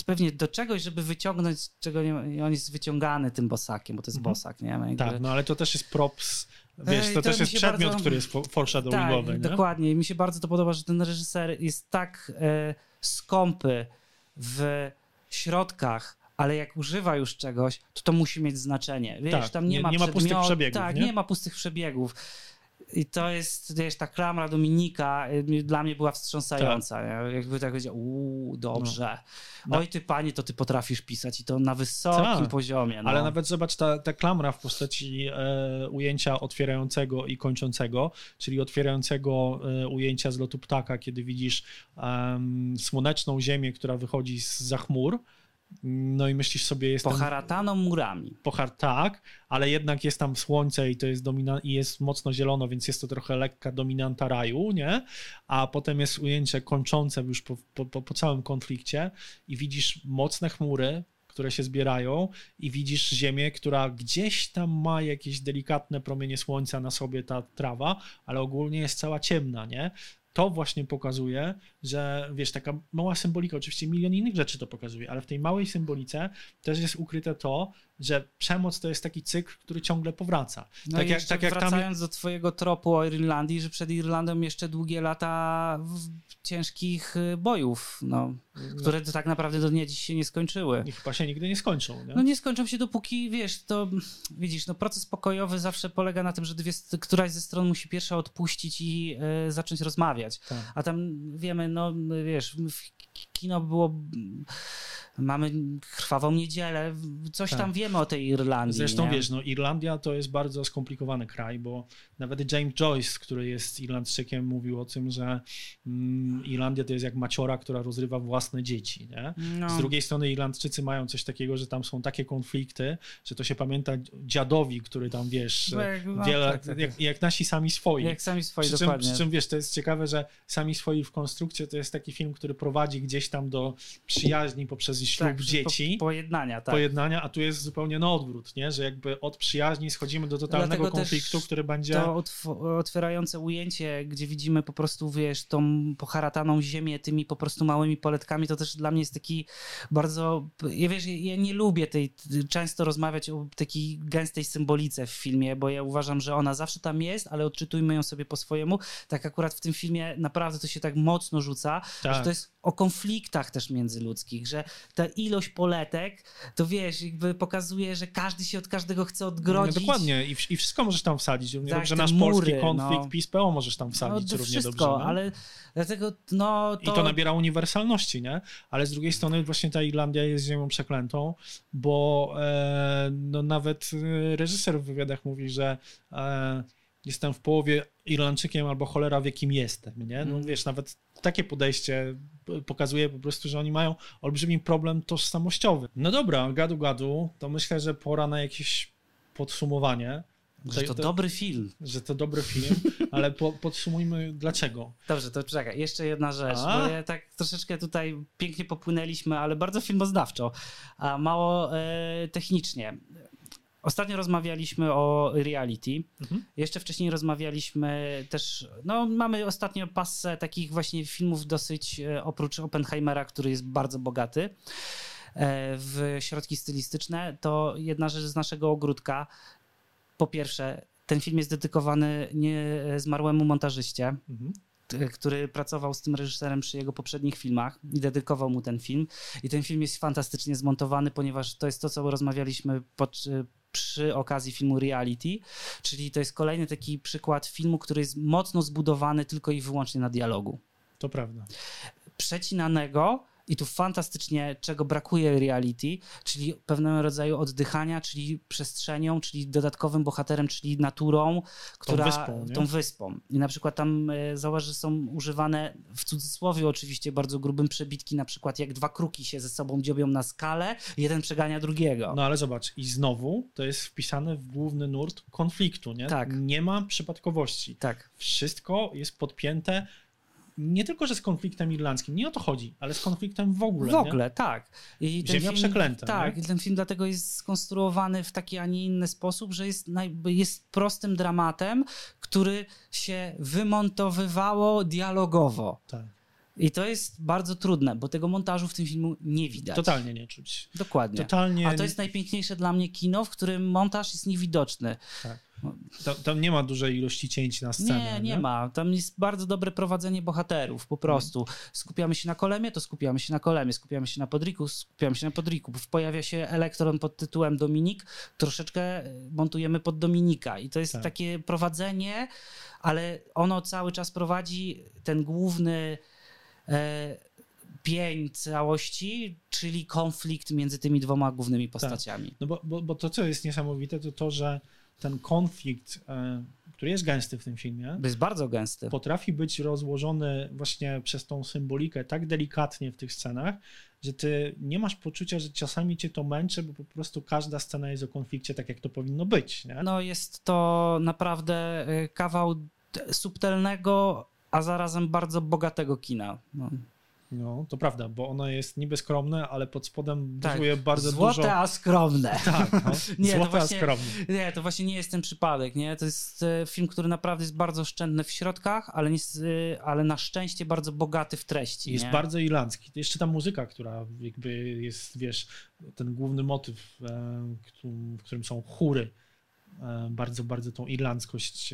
Pewnie do czegoś, żeby wyciągnąć, czego nie, on jest wyciągany tym bosakiem, bo to jest Mhm. bosak, nie? Jakby- Tak, no ale to też jest props, wiesz, to to też jest przedmiot, bardzo- który jest fo- foreshadowingowy, Tak, nie? dokładnie. I mi się bardzo to podoba, że ten reżyser jest tak e, skąpy w środkach, ale jak używa już czegoś, to to musi mieć znaczenie. Wiesz, Tak, tam nie, nie- ma nie ma pustych przebiegów, Tak, nie? nie? ma pustych przebiegów. I to jest, wiesz, ta klamra Dominika y, dla mnie była wstrząsająca. nie? Jakby tak powiedział, uuu, dobrze. No. Oj ty panie, to ty potrafisz pisać i to na wysokim Tak. poziomie. No. Ale nawet zobacz, ta, ta klamra w postaci e, ujęcia otwierającego i kończącego, czyli otwierającego e, ujęcia z lotu ptaka, kiedy widzisz em, słoneczną ziemię, która wychodzi z za chmur, no i myślisz sobie, jest ten Poharataną murami. pochar tak, ale jednak jest tam słońce i to jest domina- i jest mocno zielono, więc jest to trochę lekka dominanta raju, nie? A potem jest ujęcie kończące już po, po, po całym konflikcie i widzisz mocne chmury, które się zbierają i widzisz ziemię, która gdzieś tam ma jakieś delikatne promienie słońca na sobie ta trawa, ale ogólnie jest cała ciemna, nie? To właśnie pokazuje, że wiesz, taka mała symbolika, oczywiście milion innych rzeczy to pokazuje, ale w tej małej symbolice też jest ukryte to, że przemoc to jest taki cykl, który ciągle powraca. No tak, jak, tak jak tam wracając do twojego tropu o Irlandii, że przed Irlandą jeszcze długie lata ciężkich y, bojów, no, które to tak naprawdę do dnia dziś się nie skończyły. i chyba się nigdy nie skończą. Nie? No nie skończą się dopóki, wiesz, to widzisz, no proces pokojowy zawsze polega na tym, że dwie, któraś ze stron musi pierwsza odpuścić i y, zacząć rozmawiać. Tak. A tam wiemy, no wiesz, w- kino było mamy Krwawą Niedzielę, coś Tak. tam wiemy o tej Irlandii. Zresztą nie? wiesz, no Irlandia to jest bardzo skomplikowany kraj, bo nawet James Joyce, który jest Irlandczykiem, mówił o tym, że mm, Irlandia to jest jak maciora, która rozrywa własne dzieci. No. Z drugiej strony Irlandczycy mają coś takiego, że tam są takie konflikty, że to się pamięta dziadowi, który tam, wiesz, No jak- no, wiele, tak, tak. Jak, jak nasi sami swoi. Jak sami swoi, Przy czym, dokładnie. przy czym wiesz, to jest ciekawe, że sami swoi w konstrukcie to jest taki film, który prowadzi gdzieś tam do przyjaźni poprzez ślub tak, dzieci. Po, pojednania, tak. Pojednania, a tu jest zupełnie na odwrót, nie? że jakby od przyjaźni schodzimy do totalnego Dlatego konfliktu, który będzie. To otw- otwierające ujęcie, gdzie widzimy po prostu, wiesz, tą poharataną ziemię tymi po prostu małymi poletkami, to też dla mnie jest taki bardzo... Ja wiesz, ja nie lubię tej, często rozmawiać o takiej gęstej symbolice w filmie, bo ja uważam, że ona zawsze tam jest, ale odczytujmy ją sobie po swojemu. Tak akurat w tym filmie naprawdę to się tak mocno rzuca, Tak. że to jest o konfliktach też międzyludzkich, że ta ilość poletek, to wiesz, jakby pokazuje, że każdy się od każdego chce No, odgrodzić. dokładnie, I, i wszystko możesz tam wsadzić. Równie Tak, dobrze nasz mury, polski konflikt no. PiS-PO możesz tam wsadzić no, to równie wszystko, dobrze. no. ale dlatego no to... I to nabiera uniwersalności, nie? Ale z drugiej strony właśnie ta Irlandia jest ziemią przeklętą, bo e, no nawet e, reżyser w wywiadach mówi, że e, jestem w połowie Irlandczykiem albo cholera wie kim jestem, nie? No Mm. wiesz, nawet takie podejście pokazuje po prostu, że oni mają olbrzymi problem tożsamościowy. No dobra, gadu gadu, to myślę, że pora na jakieś podsumowanie. Że to dobry film. Że to dobry film, ale po, podsumujmy dlaczego. Dobrze, to czekaj, jeszcze jedna rzecz, A? bo ja tak troszeczkę tutaj pięknie popłynęliśmy, ale bardzo filmoznawczo, a mało e, technicznie. Ostatnio rozmawialiśmy o reality. Mhm. Jeszcze wcześniej rozmawialiśmy też, no mamy ostatnio pasę takich właśnie filmów dosyć, e, oprócz Oppenheimera, który jest bardzo bogaty e, w środki stylistyczne, to jedna rzecz z naszego ogródka. Po pierwsze, ten film jest dedykowany nie zmarłemu montażyście, Mhm. który pracował z tym reżyserem przy jego poprzednich filmach i dedykował mu ten film. I ten film jest fantastycznie zmontowany, ponieważ to jest to, co rozmawialiśmy pod, przy okazji filmu Reality, czyli to jest kolejny taki przykład filmu, który jest mocno zbudowany tylko i wyłącznie na dialogu. To prawda. Przecinanego i tu fantastycznie, czego brakuje reality, czyli pewnego rodzaju oddychania, czyli przestrzenią, czyli dodatkowym bohaterem, czyli naturą, która wyspą, nie? tą wyspą. I na przykład tam e, zauważ, że są używane w cudzysłowie oczywiście bardzo grubym przebitki, na przykład jak dwa kruki się ze sobą dziobią na skalę, jeden przegania drugiego. No ale zobacz, i znowu to jest wpisane w główny nurt konfliktu, nie? Tak. Nie ma przypadkowości. Tak. Wszystko jest podpięte nie tylko, że z konfliktem irlandzkim, nie o to chodzi, ale z konfliktem w ogóle. W ogóle, tak. I Ziemia przeklęta, Tak, nie? i ten film dlatego jest skonstruowany w taki, a nie inny sposób, że jest, naj, jest prostym dramatem, który się wymontowywało dialogowo. Nie? Tak. I to jest bardzo trudne, bo tego montażu w tym filmu nie widać. Totalnie nie czuć. Dokładnie. Totalnie. A to jest najpiękniejsze dla mnie kino, w którym montaż jest niewidoczny. Tam, tam nie ma dużej ilości cięć na scenę. Nie, nie ma. Tam jest bardzo dobre prowadzenie bohaterów, po prostu. Skupiamy się na kolemie, to skupiamy się na kolemie, skupiamy się na podriku, skupiamy się na podriku. Pojawia się elektron pod tytułem Dominik, troszeczkę montujemy pod Dominika i to jest Tak. takie prowadzenie, ale ono cały czas prowadzi ten główny e, pień całości, czyli konflikt między tymi dwoma głównymi postaciami. No bo, bo, bo to, co jest niesamowite, to to, że ten konflikt, e, który jest gęsty w tym filmie, jest bardzo gęsty. potrafi być rozłożony właśnie przez tą symbolikę tak delikatnie w tych scenach, że ty nie masz poczucia, że czasami cię to męczy, bo po prostu każda scena jest o konflikcie tak, jak to powinno być. Nie? No jest to naprawdę y, kawał subtelnego, a zarazem bardzo bogatego kina. No. No, to prawda, bo ono jest niby skromne, ale pod spodem Tak. buzuje bardzo Złote, dużo... a skromne. Tak, no. Nie, to Złote, a właśnie- skromne. Nie, to właśnie nie jest ten przypadek, nie? To jest e, film, który naprawdę jest bardzo oszczędny w środkach, ale, nie, e, ale na szczęście bardzo bogaty w treści. Jest nie? bardzo irlandzki. Jeszcze ta muzyka, która jakby jest, wiesz, ten główny motyw, e, w którym są chóry, bardzo, bardzo tą irlandzkość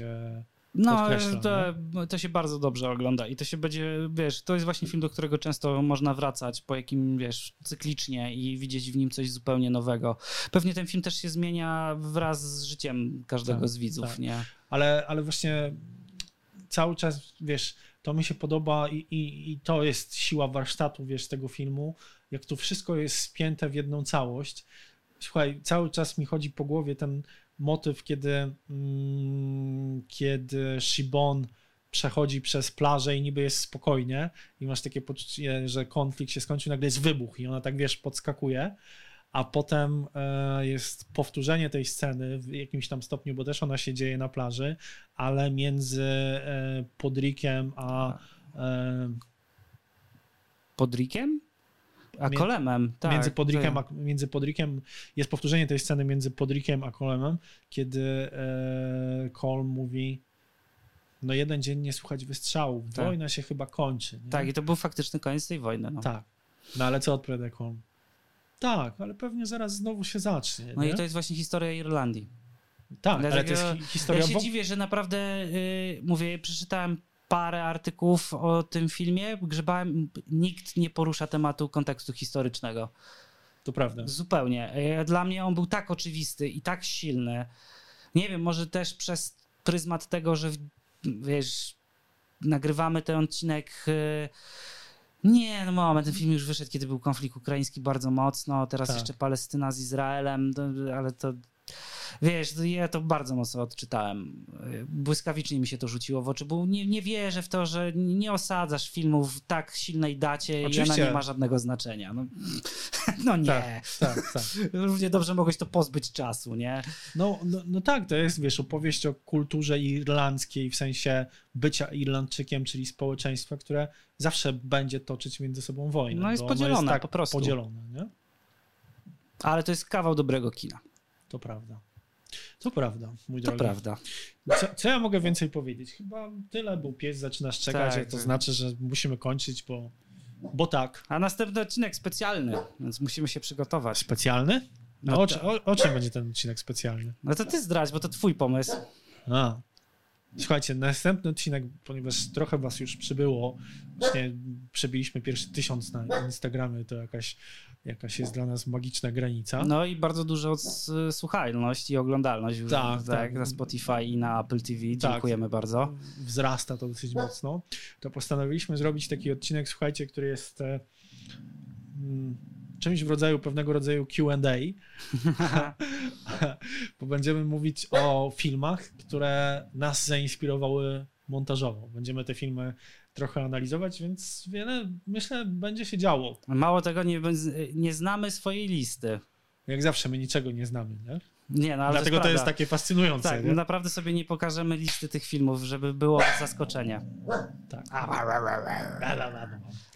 No, to, to się bardzo dobrze ogląda i to się będzie, wiesz, to jest właśnie film, do którego często można wracać po jakim, wiesz, cyklicznie i widzieć w nim coś zupełnie nowego. Pewnie ten film też się zmienia wraz z życiem każdego Tak, z widzów, tak. nie? ale, ale właśnie cały czas, wiesz, to mi się podoba i, i, i to jest siła warsztatu, wiesz, tego filmu, jak to wszystko jest spięte w jedną całość. Słuchaj, cały czas mi chodzi po głowie ten motyw, kiedy, mm, kiedy Shibon przechodzi przez plażę i niby jest spokojnie i masz takie poczucie, że konflikt się skończył, nagle jest wybuch i ona tak, wiesz, podskakuje, a potem e, jest powtórzenie tej sceny w jakimś tam stopniu, bo też ona się dzieje na plaży, ale między e, Podrikiem a e, Pod Rickiem? A Kolemem, tak. między, Podrikiem to- a, między Podrikiem jest powtórzenie tej sceny między Podrikiem a Colemem, kiedy e, Cole mówi no jeden dzień nie słuchać wystrzałów, Tak. wojna się chyba kończy. Nie? Tak, i to był faktyczny koniec tej wojny. No, tak. No ale co odpowiada Cole? Tak, ale pewnie zaraz znowu się zacznie. no nie? i to jest właśnie historia Irlandii. tak, ale to Dlatego jest hi- historia... Ja się dziwię, że naprawdę, y, mówię, przeczytałem parę artykułów o tym filmie, grzebałem, nikt nie porusza tematu kontekstu historycznego. To prawda. Zupełnie. E, Dla mnie on był tak oczywisty i tak silny. Nie wiem, może też przez pryzmat tego, że wiesz, nagrywamy ten odcinek. e, Nie, no moment, ten film już wyszedł, kiedy był konflikt ukraiński bardzo mocno, teraz Tak. jeszcze Palestyna z Izraelem, ale to wiesz, to ja to bardzo mocno odczytałem. Błyskawicznie mi się to rzuciło w oczy, bo nie, nie wierzę w to, że nie osadzasz filmu w tak silnej dacie i ona Oczywiście. nie ma żadnego znaczenia. No, no nie. Tak, tak, tak. Równie dobrze mogłeś to pozbyć czasu, nie? No, no, no tak, to jest, wiesz, opowieść o kulturze irlandzkiej, w sensie bycia Irlandczykiem, czyli społeczeństwa, które zawsze będzie toczyć między sobą wojnę. No jest podzielone, tak po prostu. Podzielone, nie? Ale to jest kawał dobrego kina. To prawda. To prawda, mój To drogi. prawda. Co, co ja mogę więcej powiedzieć? Chyba tyle, bo pies zaczyna szczekać, Tak, to tak. znaczy, że musimy kończyć, bo, bo tak. A następny odcinek specjalny, więc musimy się przygotować. Specjalny? No A o, to- o, o czym będzie ten odcinek specjalny? No to ty zdradź, bo to twój pomysł. A. Słuchajcie, następny odcinek, ponieważ trochę was już przybyło, właśnie przebiliśmy pierwszy tysiąc na Instagramie, to jakaś, jakaś jest dla nas magiczna granica. No i bardzo dużo słuchalność i oglądalność już Tak, tak, tak. na Spotify i na Apple TV. Tak. Dziękujemy bardzo. wzrasta to dosyć mocno, to postanowiliśmy zrobić taki odcinek, słuchajcie, który jest e, mm, czymś w rodzaju pewnego rodzaju QA, bo będziemy mówić o filmach, które nas zainspirowały montażowo. Będziemy te filmy trochę analizować, więc wiele, myślę, będzie się działo. Mało tego, nie, nie znamy swojej listy. Jak zawsze, my niczego nie znamy, nie? Nie, no ale Dlatego to to jest takie fascynujące. Tak, nie? naprawdę sobie nie pokażemy listy tych filmów, żeby było zaskoczenie. Tak.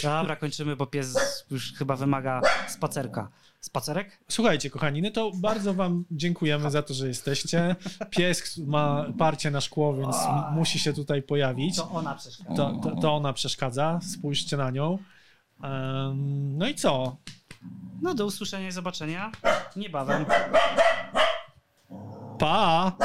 Dobra, kończymy, bo pies już chyba wymaga spacerka. Spacerek? Słuchajcie, kochani, no to bardzo wam dziękujemy za to, że jesteście. Pies ma parcie na szkło, więc musi się tutaj pojawić. ona przeszkadza. To, to, to ona przeszkadza, spójrzcie na nią. No i co? No do usłyszenia i zobaczenia niebawem. Pa!